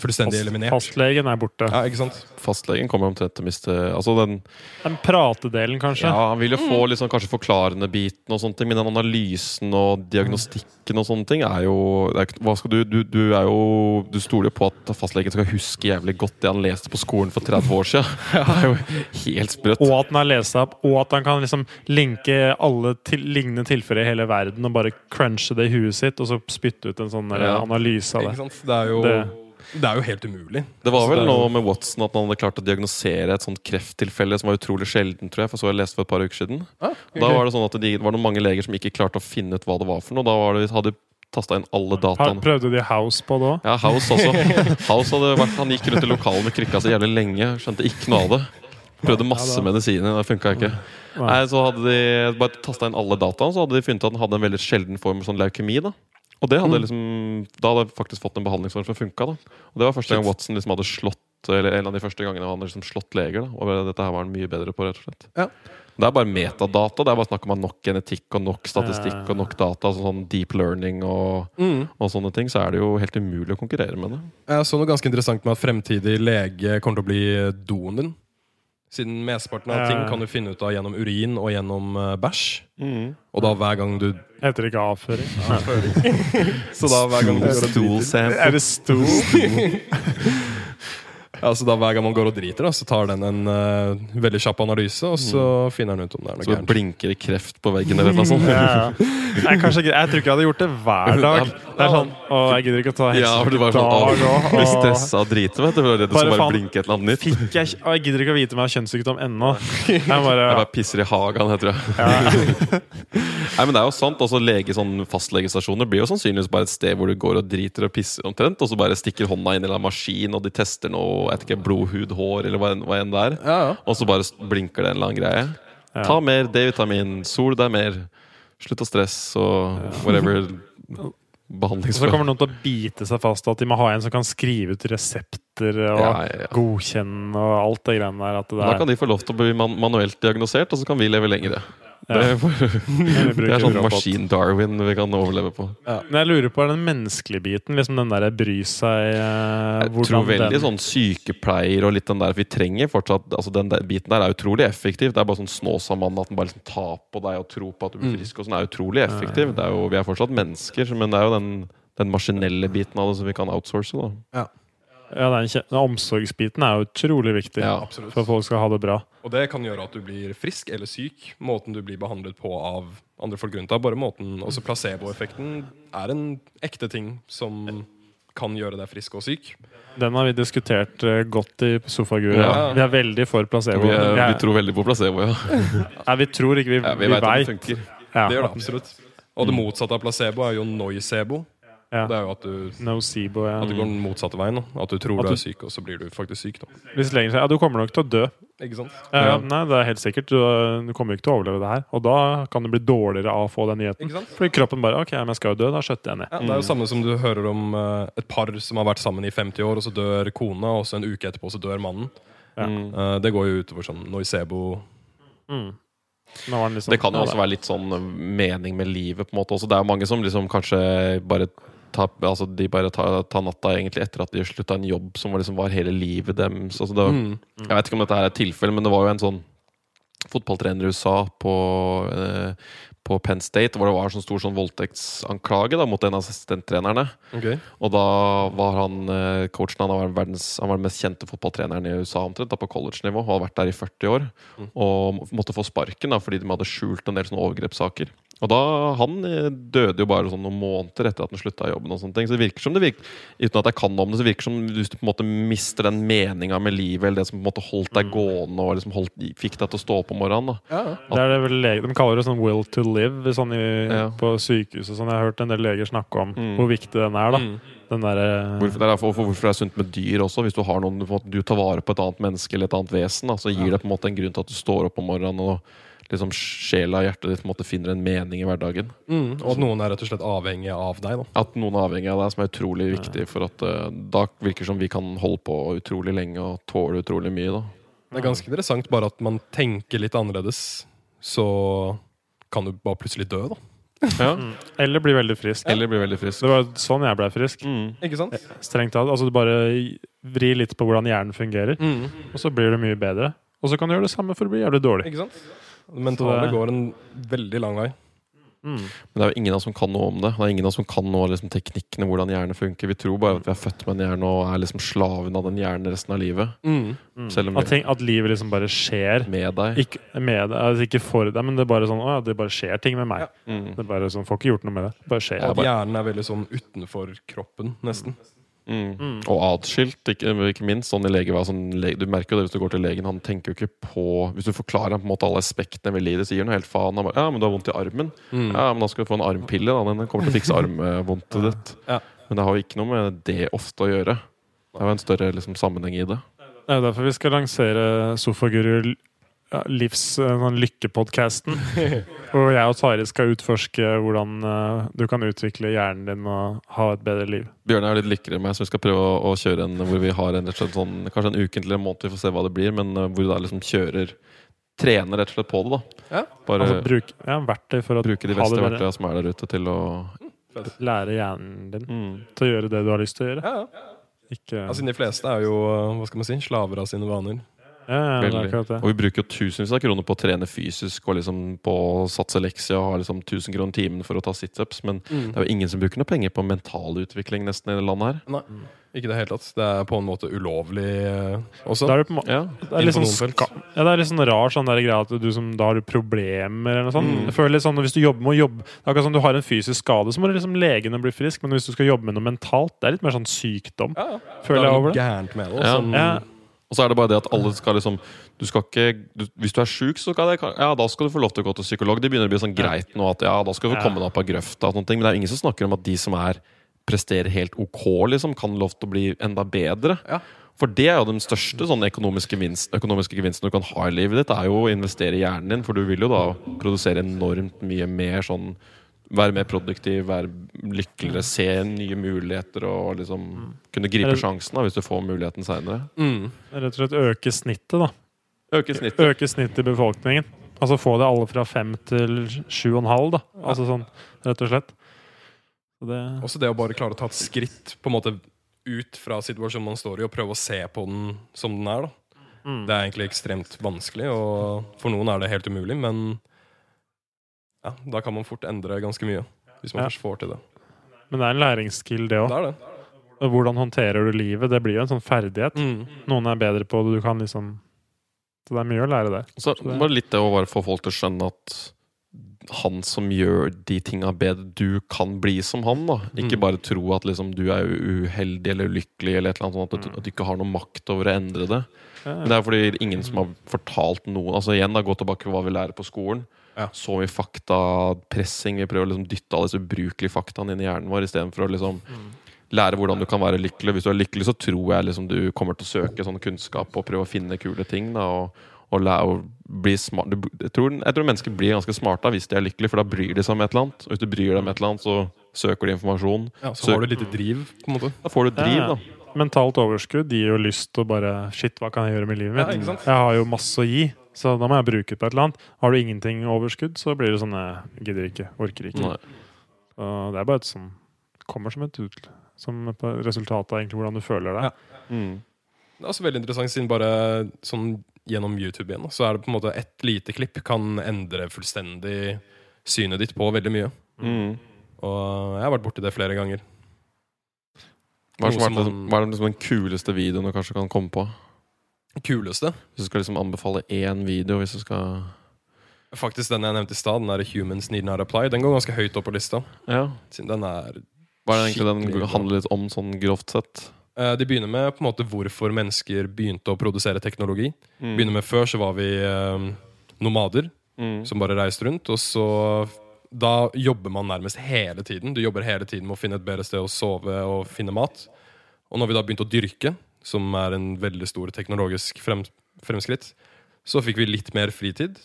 fullstendig Fast, eliminert. fastlegen er borte. Ja, ikke sant? Fastlegen kommer omtrent til å miste Altså den Den pratedelen, kanskje. Ja, han vil jo få sånn kanskje forklarende biten og sånne ting, men den analysen og diagnostikken og sånne ting er jo er, Hva skal du Du, du er jo Du stoler jo på at fastlegen skal huske jævlig godt det han leste på skolen for 30 år siden. Det er jo helt sprøtt. Og at han har lest opp, og at han kan liksom linke alle til, lignende tilfeller i hele verden og bare crunche det i huet sitt, og så spytte ut en sånn Ja. analyse av Ikke det. sant? Det er jo Det- det er jo helt umulig. Det var vel det er noe med Watson at han hadde klart å diagnosere et sånt krefttilfelle som var utrolig sjelden, tror jeg. For så jeg leste for et par uker siden. Ah, Da var det sånn at de, det var noen mange leger som ikke klarte å finne ut hva det var for noe. Da var det, hadde de tasta inn alle dataene. prøvde de House på det òg? Ja, House også. House hadde vært, Han gikk rundt i lokalet med krykka så jævlig lenge. Skjønte ikke noe av det. Prøvde masse Ja, medisiner, det funka ikke. Nei, så hadde de bare tasta inn alle dataene, så hadde de funnet at han hadde en veldig sjelden form av sånn leukemi. da Og det hadde Mm. liksom Da hadde jeg faktisk fått en behandlingsform som funka. Og det var første gang Watson liksom hadde slått Eller en av de første gangene han hadde liksom slått leger. da Og dette her var han mye bedre på, rett og slett. Ja. Det er bare metadata. Det er bare snakk om nok genetikk og nok statistikk og nok data. Altså sånn deep learning og, Mm. og sånne ting. Så er det jo helt umulig å konkurrere med det. Jeg så noe ganske interessant med at fremtidig lege kommer til å bli doen din. Siden mesteparten av ting kan du finne ut av gjennom urin og gjennom bæsj. Mm. Og da hver gang du Heter det ikke avføring? Så da hver gang du går og driter. Er det stol? Ja, så da hver gang man går og driter, da, så tar den en uh, veldig kjapp analyse, og så finner den ut om det er noe Så gærent. blinker det kreft på veggen eller noe sånt. Ja, ja. Nei, kanskje, ikke- jeg tror ikke jeg hadde gjort det hver dag. Det er sånn Å, jeg gidder ikke å ta Ja, for du bare sånn dag også, blir stressa og driter, vet du. Du er det Bare bare faen. blinke et eller annet nytt. Fikk jeg Å, jeg gidder ikke å vite om jeg har kjønnssykdom ennå. Jeg bare Jeg bare pisser i hagen, jeg tror jeg. Nei, men det er jo sant. Også lege, sånn Fastlegestasjoner blir jo sannsynligvis bare et sted hvor du går og driter og pisser omtrent, og så bare stikker hånda inn i en eller annen maskin, og de tester noe jeg vet ikke, blodhud, hår eller hva enn- hva enn det er. Ja, ja. Og så bare blinker det en eller annen greie. Ja. Ta mer D-vitamin, sol deg mer, slutt å stresse og whatever Og så behandlingsform. kommer noen til å bite seg fast at de må ha en som kan skrive ut resepter og Ja, ja, ja. godkjenne og alt det greiene der. At det Da er, kan de få lov til å bli man manuelt diagnosert, og så kan vi leve lengre. Ja. Det, er, det er sånn maskin Darwin vi kan overleve på. Men jeg lurer på er den menneskelige biten. Liksom den der bry seg eh, Jeg tror veldig den, sånn sykepleier og litt den der Vi trenger fortsatt altså Den der biten der er utrolig effektiv. Det er bare sånn Snåsamann at den bare liksom tar på deg og tror på at du blir frisk. Og sånn er utrolig effektiv. Det er jo, vi er fortsatt mennesker, men det er jo den, den maskinelle biten av det som vi kan outsource. da Ja, kje- den omsorgsbiten er jo utrolig viktig Ja, for at folk skal ha det bra. Og det kan gjøre at du blir frisk eller syk. Måten du blir behandlet på av andre folk rundt deg. Bare måten, også Placeboeffekten er en ekte ting som kan gjøre deg frisk og syk. Den har vi diskutert eh, godt i Sofagura. Ja. Vi er veldig for placebo. Vi, er, vi tror veldig på placebo, ja. Nei, vi tror ikke vi, ja vi vi veit det. Ja, Det gjør det absolutt. Og det motsatte av placebo er jo noisebo. Ja. Det er jo at du, Nocebo, ja. at du går den motsatte veien. Da. At du tror At du du- er syk, og så blir du faktisk syk. Da. Hvis lenger, ja, du kommer nok til å dø. Ikke sant? Ja, Ja. Nei, det er helt sikkert. Du, du kommer ikke til å overleve det her. Og da kan du bli dårligere av å få den nyheten. Ikke sant? Fordi kroppen bare OK, men jeg skal jo dø. Da skjøtter jeg ned. Ja, det er jo samme som du hører om eh, et par som har vært sammen i 50 år, og så dør kona, og så en uke etterpå så dør mannen. Ja. Mm. Eh, det går jo utover sånn noisebo. Mm. Liksom, Det kan jo også være litt sånn mening med livet. på en måte også. Det er jo mange som liksom kanskje bare tar, altså de bare tar, ta natta egentlig etter at de har slutta en jobb som var liksom var hele livet deres. Altså det, Mm. Jeg vet ikke om dette her er et tilfelle, men det var jo en sånn fotballtrener i USA på, eh, på Penn State hvor det var sånn stor sånn voldtektsanklage da, mot en av assistenttrenerne. Okay. Og da var han eh, coachen han var, verdens, han var den mest kjente fotballtreneren i USA omtrent, da på college-nivå. Og hadde vært der i 40 år. Og måtte få sparken da, fordi de hadde skjult en del sånne overgrepssaker. Og da, Han eh, døde jo bare sånn noen måneder etter at han slutta i jobben. og sånne ting Så det virker som det virker, uten at jeg kan om det, så virker det som hvis du på en måte mister den meninga med livet, eller det som på en måte holdt deg gående og liksom holdt, fikk deg til å stå opp om morgenen. da Det er det vel lege, de kaller det sånn will to live sånn i, Ja. på sykehus. og sånn. Jeg har hørt en del leger snakke om Mm. hvor viktig den er. da. Mm. Den der, Hvorfor det, er, for, for, hvorfor det er sunt med dyr også. Hvis du har noen, du får- du tar vare på et annet menneske eller et annet vesen, da, så gir det på en måte en grunn til at du står opp om morgenen og liksom sjela og hjertet ditt måte finner en mening i hverdagen. Mm. Og at noen er rett og slett avhengig av deg. da. At noen er avhengig av deg, som er utrolig viktig. For at uh, da virker det som vi kan holde på utrolig lenge og tåle utrolig mye. da Det er ganske interessant bare at man tenker litt annerledes, så kan du bare plutselig dø, da. ja. Mm. Eller bli veldig frisk. Eller bli veldig frisk. Det var sånn jeg ble frisk. Mm. Ikke sant? Strengt tatt. Altså, du bare vrir litt på hvordan hjernen fungerer, Mm. og så blir det mye bedre. Og så kan du gjøre det samme for å bli jævlig dårlig. Ikke sant? Det mentale det- går en veldig lang vei. Mm. Men det er jo ingen av oss som kan noe om det. Det er ingen av oss som kan noe av liksom, teknikkene, hvordan hjernen funker. Vi tror bare at vi er født med en hjerne og er liksom slaven av den hjernen resten av livet. Mm. Mm. Selv om At, ting, at livet liksom bare skjer. Med deg. Ikke, med deg, altså ikke for deg, men det er bare sånn å, ja, det bare skjer ting med meg. Ja. Mm. Det er bare sånn, Får ikke gjort noe med det. Det bare skjer. At hjernen er veldig sånn utenfor kroppen, nesten. Mm. Mm. Og atskilt, ikke, ikke minst. Sånn i lege, sånn, le- du merker jo det hvis du går til legen. Han tenker jo ikke på Hvis du forklarer ham på en måte alle aspektene ved livet, sier han helt faen. Han bare, ja, men du har vondt i armen. Mm. Ja, men da skal du få en armpille. Da. Den kommer til å fikse armvondtet ditt. Ja. Men det har jo ikke noe med det ofte å gjøre. Det er jo en større liksom, sammenheng i det. Det er derfor vi skal lansere Sofaguru ja, livs, eh, sånn lykkepodkasten. Hvor jeg og Tari skal utforske hvordan eh, du kan utvikle hjernen din og ha et bedre liv. Bjørn er jo litt likere enn meg, så vi skal prøve å, kjøre en hvor vi har en, og sånn, kanskje en uke eller en måned, vi får se hva det blir, men uh, hvor du da liksom kjører Trener rett og slett på det, da. Ja. Bare Altså bruk, ja, verktøy for å bruke de beste verktøyene som er der ute, til å lære hjernen din mm. til å gjøre det du har lyst til å gjøre. Ja, ja. Ikke, Altså, de fleste er jo hva skal man si, slaver av sine vaner. Ja. Og vi bruker jo tusenvis av kroner på å trene fysisk og liksom på å satse leksia og ha liksom 1000 kroner timen for å ta situps, men det er jo ingen som bruker noe penger på mental utvikling nesten i det landet her. Nei, ikke det hele tatt. Det er på en måte ulovlig eh, også. Det er på, Ja. det er litt sånn, ska, ja, det er litt sånn rar sånn der greia at du som, da har du problemer eller noe sånt. Mm. Jeg føler litt sånn, Hvis du jobber med å jobbe Det er akkurat som du har en fysisk skade, så må du liksom legene bli frisk. Men hvis du skal jobbe med noe mentalt, det er litt mer sånn sykdom. Ja, ja. Det Føler er jeg over det. gærent med det. Ja. sånn, Ja, Og så er det bare det at alle skal liksom du skal ikke, du, Hvis du er sjuk, så skal det, ja, da skal du få lov til å gå til psykolog. Det begynner å bli sånn greit nå at ja, da skal du få komme deg opp av grøfta. Men det er ingen som snakker om at de som er presterer helt ok, liksom, kan lov til å bli enda bedre. Ja. For det er jo den største sånn økonomiske, gevinst, økonomiske gevinsten du kan ha i livet ditt, er jo å investere i hjernen din, for du vil jo da produsere enormt mye mer sånn Være mer produktiv, være lykkeligere, se nye muligheter og liksom kunne gripe Eller- sjansen da, hvis du får muligheten seinere. Mm. Rett og slett øke snittet, da. Øke snittet. Øke snittet i befolkningen. Altså få det alle fra fem til sju og en halv, da. Altså sånn, rett og slett. Så det Også det å bare klare å ta et skritt på en måte ut fra situasjonen man står i, og prøve å se på den som den er. da mm. Det er egentlig ekstremt vanskelig, og for noen er det helt umulig, men ja, da kan man fort endre ganske mye. Hvis man Ja. først får til det. Men det er en læringsskill, det òg. Det er det. Hvordan håndterer du livet? Det blir jo en sånn ferdighet. Mm. Noen er bedre på det. Du kan liksom Så det er mye å lære der. Så Så det- bare litt det å bare få folk til å skjønne at han som gjør de tinga bedre, du kan bli som han. da Ikke Mm. bare tro at liksom du er uheldig eller ulykkelig, eller et eller annet sånt, at, du, at du ikke har noe makt over å endre det. Men det er fordi ingen som har fortalt noe Altså igjen da, Gå tilbake til hva vi lærer på skolen. Ja. Så mye faktapressing. Vi prøver å liksom dytte alle disse ubrukelige faktaene inn i hjernen vår istedenfor å liksom lære hvordan du kan være lykkelig. Hvis du er lykkelig, så tror jeg liksom du kommer til å søke sånn kunnskap og prøve å finne kule ting. da Og, og lære å bli smart du, jeg, tror, jeg tror mennesker blir ganske smarte hvis de er lykkelige, for da bryr de seg om et eller annet. Og hvis du bryr deg om et eller annet, så søker de informasjon. Ja, så får har du litt driv, på en måte. Da får du driv, ja. da. Mentalt overskudd gir jo lyst til å bare Shit, hva kan jeg gjøre med livet mitt? Ja. Jeg har jo masse å gi, så da må jeg bruke det på et eller annet. Har du ingenting overskudd, så blir det sånn jeg gidder ikke, orker ikke. Det er bare et som kommer som et ut, som et resultat av egentlig hvordan du føler deg. Ja. Mm. Det er også veldig interessant, siden bare sånn gjennom YouTube igjen, så er det på en måte ett lite klipp kan endre fullstendig synet ditt på veldig mye. Mm. Og jeg har vært borti det flere ganger. Hva er, det som som man- hva er liksom den kuleste videoen du kanskje kan komme på? Kuleste Hvis du skal liksom anbefale én video hvis du skal Faktisk den jeg nevnte i stad, den der 'Humans Need Not Apply', den går ganske høyt opp på lista. Ja. Den er Hva er det egentlig den handler litt om, sånn grovt sett? Eh, De begynner med på en måte hvorfor mennesker begynte å produsere teknologi. Begynner med Før så var vi eh, nomader Mm. som bare reiste rundt. Og så Da jobber man nærmest hele tiden. Du jobber hele tiden med å finne et bedre sted å sove og finne mat. Og når vi da begynte å dyrke, som er en veldig stor teknologisk frem, fremskritt, så fikk vi litt mer fritid.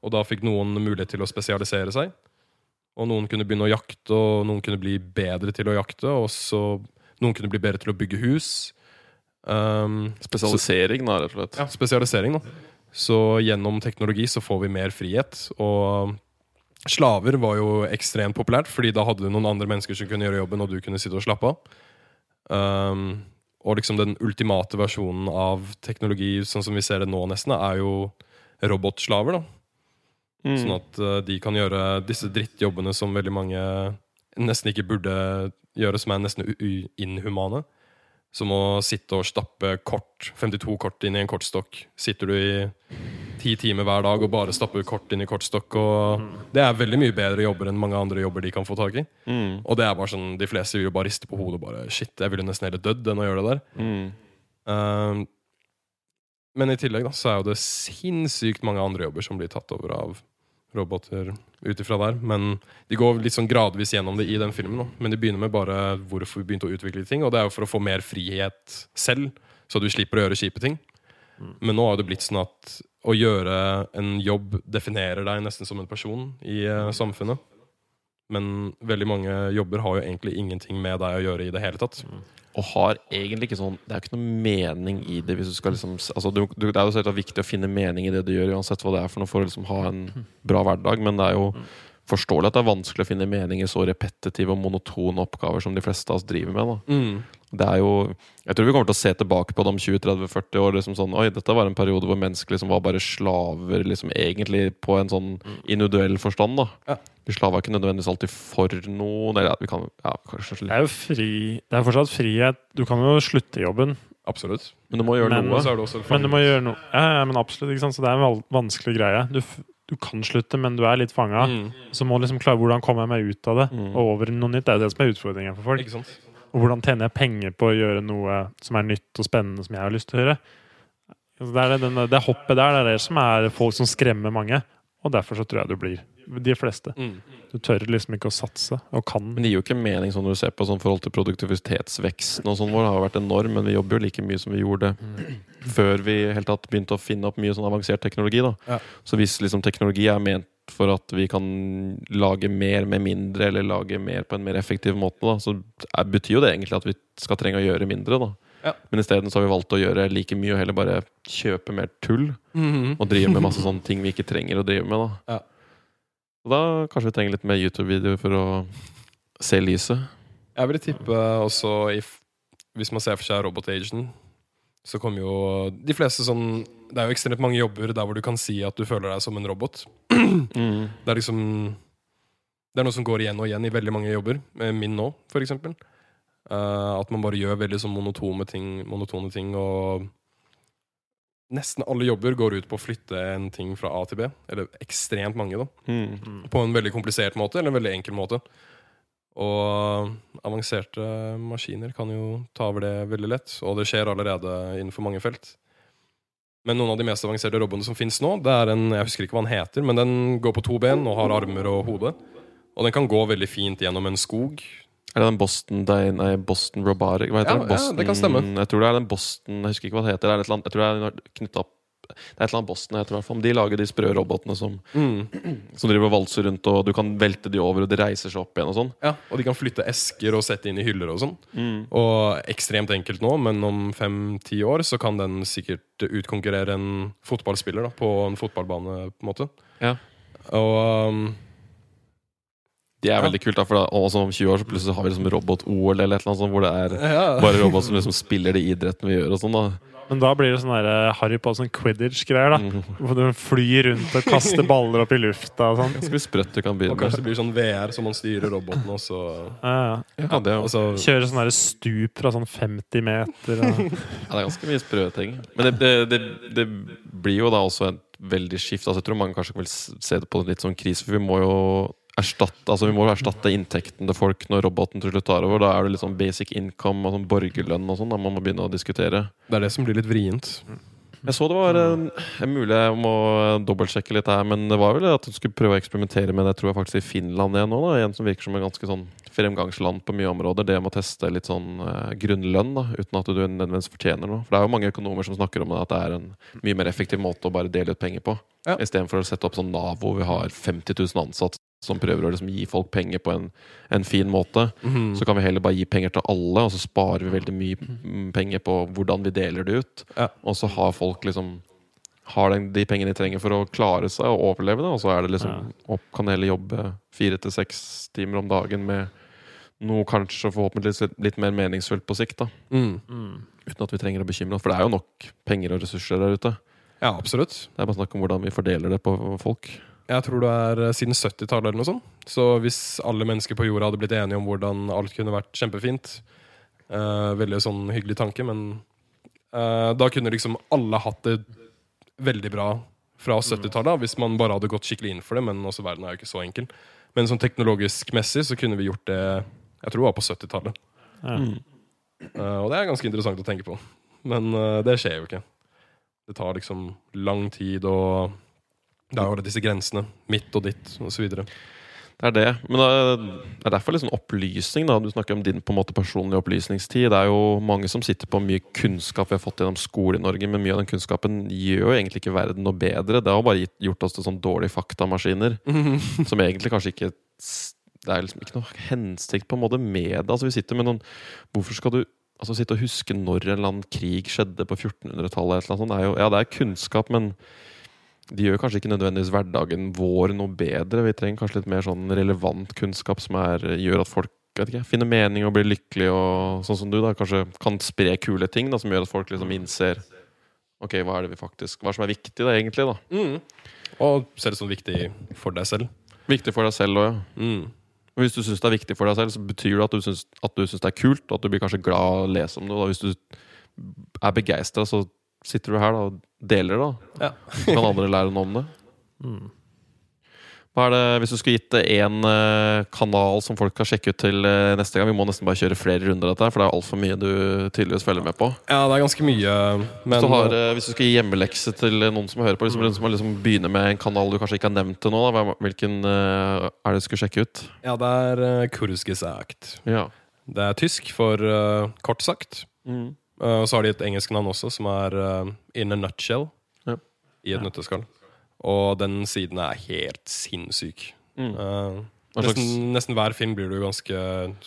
Og da fikk noen mulighet til å spesialisere seg. Og noen kunne begynne å jakte, og noen kunne bli bedre til å jakte. Og så noen kunne bli bedre til å bygge hus. Um, Spesialisering, da, rett og slett. ja, spesialisering, da. Så gjennom teknologi så får vi mer frihet. Og slaver var jo ekstremt populært, fordi da hadde du noen andre mennesker som kunne gjøre jobben, og du kunne sitte og slappe av. Um, og liksom den ultimate versjonen av teknologi, sånn som vi ser det nå nesten, er jo robotslaver. da Mm. Sånn at uh, de kan gjøre disse drittjobbene som veldig mange nesten ikke burde gjøre, som er nesten inhumane. Som å sitte og stappe kort, 52 kort inn i en kortstokk. Sitter du i ti timer hver dag og bare stapper kort inn i kortstokk. Og det er veldig mye bedre jobber enn mange andre jobber de kan få tak i. Mm. Og det er bare sånn, de fleste vil jo bare riste på hodet og bare Shit, jeg ville nesten heller dødd enn å gjøre det der. Mm. Um, men i tillegg da, så er jo det sinnssykt mange andre jobber som blir tatt over av roboter ut ifra der. Men de går litt sånn gradvis gjennom det i den filmen. Da. Men de begynner med bare hvorfor vi begynte å utvikle ting. Og det er jo for å få mer frihet selv, så du slipper å gjøre kjipe ting. Men nå har det blitt sånn at å gjøre en jobb definerer deg nesten som en person i uh, samfunnet. Men veldig mange jobber har jo egentlig ingenting med deg å gjøre i det hele tatt. Og har egentlig ikke sånn Det er jo ikke noe mening i det. Hvis du skal liksom altså, du, du, Det er jo selvsagt viktig å finne mening i det du gjør, uansett hva det er for noe, for å liksom ha en bra hverdag. Men det er jo forståelig at det er vanskelig å finne mening i så repetitive og monotone oppgaver som de fleste av oss driver med. da det er jo Jeg tror vi kommer til å se tilbake på det om 20-30-40 år. Liksom sånn, Oi, dette var en periode hvor mennesker liksom var bare slaver, liksom egentlig på en sånn individuell forstand. da Ja. Vi slava ikke nødvendigvis alltid for noen. Eller ja, vi kan ja, kanskje Det er jo fri Det er fortsatt frihet. Du kan jo slutte i jobben, Absolutt. Men du må gjøre Men- noe. så er det også men du må gjøre noe. Ja, ja, men absolutt, ikke sant? Så det er en vanskelig greie. Du, du kan slutte, men du er litt fanga. Mm, Så må du liksom klare hvordan kommer jeg meg ut av det, Mm. og over i noe nytt. Det er jo det som er utfordringen for folk. ikke sant? Og hvordan tjener jeg penger på å gjøre noe som er nytt og spennende, som jeg har lyst til å gjøre? Altså, Det er det, den- det hoppet der det er det som er folk som skremmer mange. Og derfor så tror jeg du blir de fleste. Mm. Du tør liksom ikke å satse, og kan. Men det gir jo ikke mening sånn når du ser på sånn forhold til produktivitetsveksten og sånn vår har vært enorm, men vi jobber jo like mye som vi gjorde før vi helt tatt begynte å finne opp mye sånn avansert teknologi. da. Ja. Så hvis liksom teknologi er ment for at vi kan lage mer med mindre, eller lage mer på en mer effektiv måte, da, så er, betyr jo det egentlig at vi skal trenge å gjøre mindre. da. Ja. Men isteden har vi valgt å gjøre like mye og heller bare kjøpe mer tull. Og drive med masse sånne ting vi ikke trenger å drive med. da. Ja. Og da kanskje vi trenger litt mer YouTube-videoer for å se lyset. Jeg ville tippe også if, Hvis man ser for seg Robot-agen, så kommer jo de fleste sånn Det er jo ekstremt mange jobber der hvor du kan si at du føler deg som en robot. Mm. Det er liksom Det er noe som går igjen og igjen i veldig mange jobber. Eh, Min nå, for eksempel. Eh, at man bare gjør veldig sånn monotone ting, monotone ting og Nesten alle jobber går ut på å flytte en ting fra A til B. Eller ekstremt mange, da. Mm. På en veldig komplisert måte, eller en veldig enkel måte. Og avanserte maskiner kan jo ta over det veldig lett, og det skjer allerede innenfor mange felt. Men noen av de mest avanserte robotene som finnes nå, det er en, jeg husker ikke hva den heter, men den går på to ben og har armer og hode. Og den kan gå veldig fint gjennom en skog. Er det den Boston Day, nei, Boston Robotic? Hva heter Ja, det? ja, det kan stemme. Jeg tror det er den Boston Jeg husker ikke hva det heter. Det jeg tror det er knyttet opp Det er et eller annet Boston heter det fall. De lager de sprø robotene som, som driver valser rundt, og du kan velte de over, og de reiser seg opp igjen og sånn. Ja, Og de kan flytte esker og sette inn i hyller og sånn. Og ekstremt enkelt nå, men om fem-ti år så kan den sikkert utkonkurrere en fotballspiller da, på en fotballbane, på en måte. Ja. Og um, De er veldig kult, da, for da, også om 20 år så plutselig har vi liksom robot-OL eller et eller annet sånt, hvor det er ja. bare robot som liksom spiller de idretten vi gjør og sånn. da Men da blir det sånn der Harry på sånn quidditch-greier. da Mm. Hvor du flyr rundt og kaster baller opp i lufta og sånn. Ganske sprøtt du kan Og kanskje det blir sånn VR, så man styrer roboten, og så Ja, ja. Ja, det, er jo- altså, sånn stup fra sånn 50 meter. Og... ja, det er ganske mye sprø ting. Men det, det, det, det blir jo da også et veldig skift. Altså, jeg tror mange kanskje vil se det på litt sånn krise, for vi må jo erstatte Altså vi må erstatte inntekten til folk når roboten til slutt tar over. Da er det litt sånn basic income og sånn borgerlønn og sånn. Man må begynne å diskutere. Det er det som blir litt vrient. Jeg så det var en, en mulig Jeg må dobbeltsjekke litt her, men det var vel at du skulle prøve å eksperimentere med det. Jeg tror jeg faktisk i Finland igjen nå. da En som virker som en ganske sånn fremgangsland på mye områder. Det med å teste litt sånn eh, grunnlønn da uten at du nødvendigvis fortjener noe. For det er jo mange økonomer som snakker om det, at det er en mye mer effektiv måte å bare dele ut penger på. Ja. Istedenfor å sette opp sånn Nav hvor vi har 50 000 ansatte som prøver å liksom gi folk penger på en, en fin måte. Mm. Så kan vi heller bare gi penger til alle, og så sparer vi veldig mye mm, penger på hvordan vi deler det ut. Ja. Og så har folk liksom har den, de pengene de trenger for å klare seg og overleve det. Og så er det liksom opp, kan heller jobbe fire til seks timer om dagen med noe kanskje forhåpentligvis litt, litt mer meningsfullt på sikt. da Mm. Uten at vi trenger å bekymre oss. For det er jo nok penger og ressurser der ute. Ja, absolutt. Det er bare snakk om hvordan vi fordeler det på folk. Jeg tror det er eh, siden 70-tallet eller noe sånt. Så hvis alle mennesker på jorda hadde blitt enige om hvordan alt kunne vært kjempefint eh, Veldig sånn hyggelig tanke, men eh, da kunne liksom alle hatt det veldig bra fra 70-tallet. Hvis man bare hadde gått skikkelig inn for det, men også verden er jo ikke så enkel. Men sånn teknologisk messig så kunne vi gjort det Jeg tror det var på 70-tallet. Ja. Uh, og det er ganske interessant å tenke på. Men uh, det skjer jo ikke. Det tar liksom lang tid, og det er jo disse grensene. Mitt og ditt, osv. Det er det. Men det er- er derfor liksom opplysning. da Du snakker om din på en måte personlige opplysningstid. Det er jo mange som sitter på mye kunnskap vi har fått gjennom skole i Norge, men mye av den kunnskapen gjør jo egentlig ikke verden noe bedre. Det har bare gjort oss til sånn dårlige faktamaskiner som egentlig kanskje ikke Det er liksom ikke noe hensikt på en måte med det. Altså vi sitter med noen Hvorfor skal du altså sitte og huske når en eller annen krig skjedde på 1400-tallet? eller noe sånt? Det er jo, ja, det er kunnskap, men de gjør kanskje ikke nødvendigvis hverdagen vår noe bedre. Vi trenger kanskje litt mer sånn relevant kunnskap som er, gjør at folk vet ikke, finner mening og blir lykkelig, og sånn som du da, kanskje kan spre kule ting da, som gjør at folk liksom innser Ok, hva er det vi faktisk Hva som er viktig, da, egentlig? da Mm. Og ser det som viktig for deg selv. Viktig for deg selv òg, ja. Mm. Hvis du syns det er viktig for deg selv, så betyr det at du syns, at du syns det er kult, og at du blir kanskje glad av å lese om det. Da. Hvis du er begeistra, så sitter du her da, og deler da. Ja. Så kan andre lære noe om det. Mm. Hva er det, Hvis du skulle gitt én eh, kanal som folk kan sjekke ut til eh, neste gang Vi må nesten bare kjøre flere runder av dette, her, for det er altfor mye du tydeligvis følger med på. Ja, det er ganske mye, men hvis, du har, eh, hvis du skal gi hjemmelekse til noen som hører på, liksom, som liksom begynner med en kanal du kanskje ikke har nevnt til nå, da, hvilken er det du skulle sjekke ut? Ja, det er Kurgesagt. Ja. Det er tysk for uh, kort sagt. Mm. Eh, og så har de et engelsk navn også, som er eh, In a Nutshell. Ja. I et nøtteskall. Og den siden er helt sinnssyk. Mm. Uh, nesten, nesten hver film blir du ganske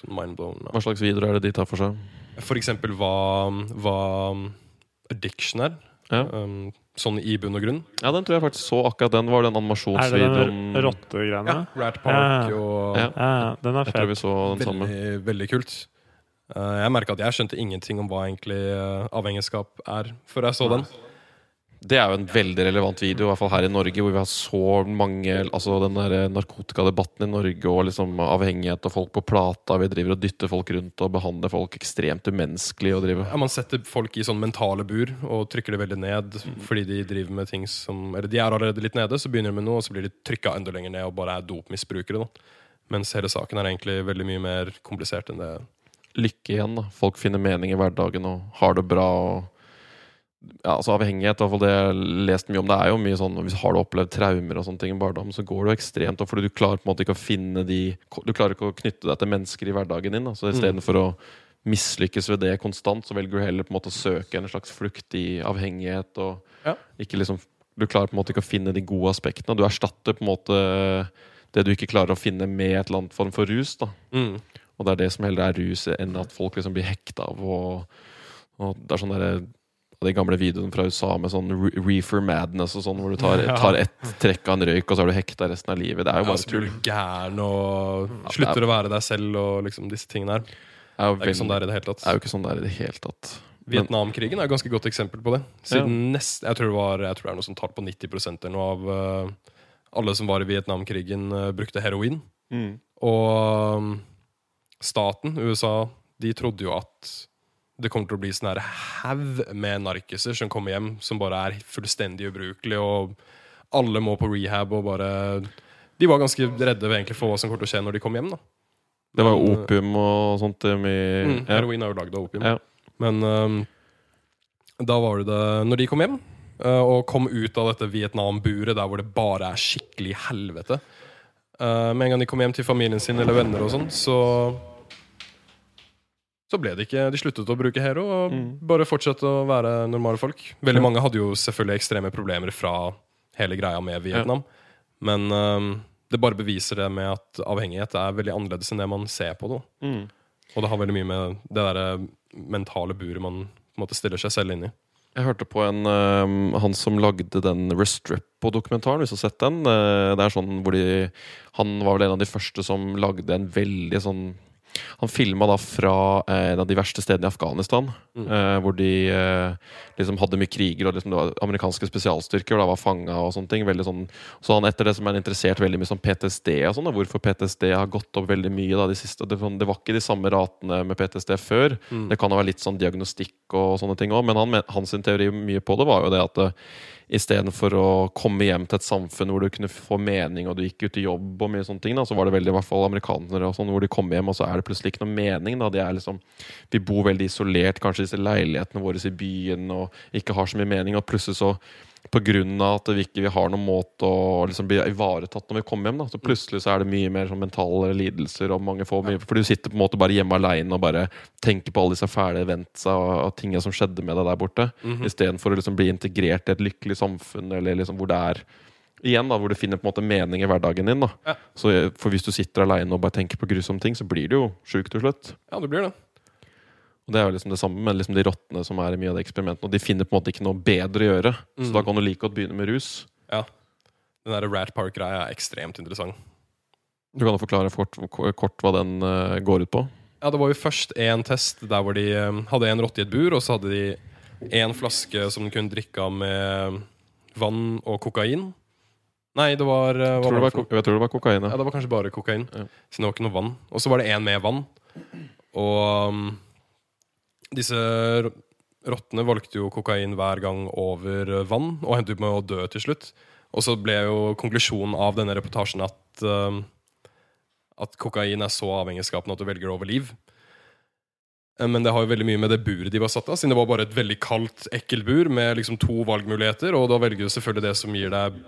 mindblown. Hva slags videoer er det de tar for seg? For eksempel hva, hva addiction er. Ja. Um, sånn i bunn og grunn. ja, den tror jeg faktisk så akkurat den. Var den Er det den animasjonsvideoen rottegreiene? Rat Park Ja. og Ja. Ja, den er Jeg tror vi fet. så den samme. veldig, veldig kult. Eh, jeg merka at jeg skjønte ingenting om hva egentlig eh, avhengigskap er, før jeg så den. Det er jo en veldig relevant video, i hvert fall her i Norge, hvor vi har så mange Altså den der narkotikadebatten i Norge og liksom avhengighet og folk på plata. Vi driver og dytter folk rundt og behandler folk ekstremt umenneskelig. Ja, man setter folk i sånn mentale bur og trykker det veldig ned fordi de driver med ting som Eller de er allerede litt nede, så begynner de med noe, og så blir de trykka enda lenger ned og bare er dopmisbrukere. da Mens hele saken er egentlig veldig mye mer komplisert enn det. Lykke igjen. da Folk finner mening i hverdagen og har det bra. og ja, altså Avhengighet, i hvert fall det jeg har lest mye om. Det er jo mye sånn Hvis har du opplevd traumer og sånne ting i barndom, så går det jo ekstremt opp, fordi du klarer på en måte ikke å finne de Du klarer ikke å knytte deg til mennesker i hverdagen din. Da. Så istedenfor å mislykkes ved det konstant, så velger du heller på en måte å søke en slags flukt i avhengighet. Og Ja. ikke liksom Du klarer på en måte ikke å finne de gode aspektene. Du erstatter på en måte det du ikke klarer å finne med et eller annet form for rus. da Mm. Og det er det som heller er rus, enn at folk liksom blir hekta av. Og, og det er sånn derre av de gamle videoene fra USA med sånn reefer madness og sånn, hvor du tar, tar ett trekk av en røyk, og så er du hekta resten av livet. Det er jo bare så tull. gæren og Ja, slutter er- å være deg selv og liksom disse tingene her. Er jo, Det er ikke sånn det er i det hele tatt. er jo ikke sånn det er i det hele tatt. Men, Vietnamkrigen er et ganske godt eksempel på det. Siden nest, jeg, tror det var, jeg tror det er noe som tar på 90 eller noe av uh, alle som var i Vietnamkrigen, uh, brukte heroin. mm, Og um, staten, USA, de trodde jo at det kommer til å bli sånn her haug med narkiser som kommer hjem, som bare er fullstendig ubrukelige, og alle må på rehab og bare De var ganske redde egentlig for hva som kommer til å skje når de kom hjem. da det var jo opium og sånt. um, i, mm. Heroin er jo lagd av opium. Ja. Men um, da var det det Når de kom hjem, uh, og kom ut av dette Vietnam-buret der hvor det bare er skikkelig helvete uh, Med en gang de kom hjem til familien sin eller venner og sånn, så så ble det ikke De sluttet å bruke hero og Mm. bare fortsatte å være normale folk. Veldig mange hadde jo selvfølgelig ekstreme problemer fra hele greia med Vietnam. Men um, det bare beviser det med at avhengighet er veldig annerledes enn det man ser på det. Mm. Og det har veldig mye med det der mentale buret man måte stiller seg selv inn i. Jeg hørte på en uh, Han som lagde den Restrepo-dokumentaren, hvis du har sett den. Uh, det er sånn hvor de Han var vel en av de første som lagde en veldig sånn Han filma da fra eh, en av de verste stedene i Afghanistan. Mm. eh, hvor de eh, liksom hadde mye kriger, og liksom amerikanske spesialstyrker og da var fanga. og sånne ting sånn, Så han etter det som er interessert veldig mye sånn PTSD og sånn, hvorfor PTSD har gått opp veldig mye da de siste Det, det var ikke de samme ratene med PTSD før. Mm. Det kan ha vært litt sånn diagnostikk og sånne ting òg, men han, hans teori mye på det var jo det at istedenfor å komme hjem til et samfunn hvor du kunne få mening, og du gikk ut i jobb og mye sånne ting, da, så var det veldig i hvert fall amerikanere og sånn, hvor de kom hjem, og så er det plutselig ikke noe mening. da, de er liksom, Vi bor veldig isolert, kanskje disse leilighetene våre i byen, og ikke har så mye mening, og plutselig så av at vi ikke har noen måte å liksom bli ivaretatt når vi kommer hjem. Da. Så plutselig så er det mye mer sånn mentale lidelser. og mange får mye, For du sitter på en måte bare hjemme aleine og bare tenker på alle disse fæle eventsa og, og tingene som skjedde med deg der borte. Mhm. Istedenfor å liksom bli integrert i et lykkelig samfunn, eller liksom hvor det er Igjen da, hvor du finner på en måte mening i hverdagen din. da Ja. Så eh, For hvis du sitter aleine og bare tenker på grusomme ting, så blir du jo sjuk til slutt. Ja, det blir det. Og Det er jo liksom det samme med liksom de rottene som er i mye av de eksperimentene. Og de finner på en måte ikke noe bedre å gjøre. Så Mm. da kan du like godt begynne med rus. Ja. Den der Rat Park-greia er ekstremt interessant. Du kan jo forklare kort, kort hva den uh, går ut på. Ja, Det var jo først én test der hvor de um, hadde en rotte i et bur, og så hadde de én flaske som de kunne drikke av med vann og kokain. Nei, det var, uh, hva Tror det var jeg tror det var kokain. Ja, Ja. det var kanskje bare kokain. Ja. Siden det var ikke noe vann. Og så var det én med vann. Og um, disse rottene valgte jo kokain hver gang over vann, og endte opp med å dø til slutt. Og så ble jo konklusjonen av denne reportasjen at uh, at kokain er så avhengighetsskapende at du velger det over liv. Eh, Men det har jo veldig mye med det buret de var satt av. Siden det var bare et veldig kaldt, ekkelt bur med liksom to valgmuligheter. Og da velger du selvfølgelig det som gir deg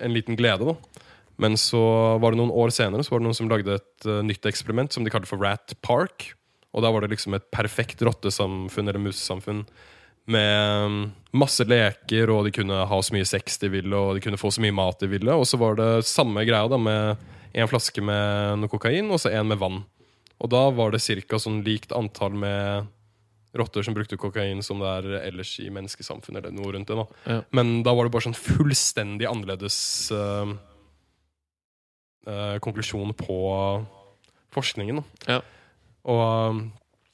en liten glede. da Men så var det noen år senere Så var det noen som lagde et uh, nytt eksperiment som de kalte for Rat Park. Og da var det liksom et perfekt rottesamfunn eller musesamfunn med mm, masse leker, og de kunne ha så mye sex de ville, og de kunne få så mye mat de ville. Og så var det samme greia da med en flaske med noe kokain og så en med vann. Og da var det ca. sånn likt antall med rotter som brukte kokain som det er ellers i menneskesamfunnet. eller noe rundt det da. Ja. Men da var det bare sånn fullstendig annerledes uh, uh, konklusjon på forskningen. Da. Ja. Og um,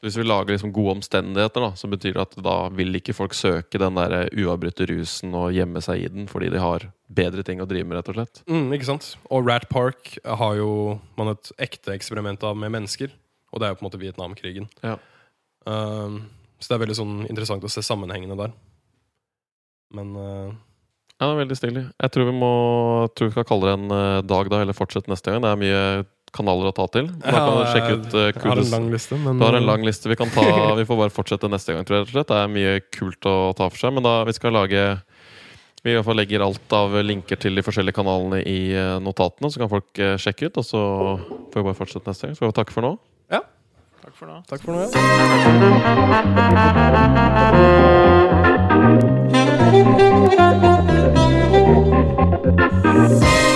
Hvis vi lager liksom gode omstendigheter, da, så betyr det at da vil ikke folk søke den der uavbrutte rusen og gjemme seg i den, fordi de har bedre ting å drive med, rett og slett. Mm, ikke sant? Og Rat Park har jo man et ekte eksperiment av med mennesker. Og det er jo på en måte Vietnamkrigen. Ja. Um, så det er veldig sånn interessant å se sammenhengene der. Men uh, Ja, det er veldig stilig. Jeg tror vi må tror vi skal kalle det en eh, dag da, eller fortsette neste gang. Det er mye kanaler å ta til. Da kan du sjekke ut uh, jeg har en lang liste, men Du har en lang liste vi kan ta. Vi får bare fortsette neste gang, tror jeg. rett og slett. Det er mye kult å ta for seg. Men da vi skal lage Vi i hvert fall legger alt av linker til de forskjellige kanalene i eh, notatene, så kan folk eh, sjekke ut. Og så får vi bare fortsette neste gang. Så får vi takke for nå. Takk for nå. Takk for nå. Ja. Thank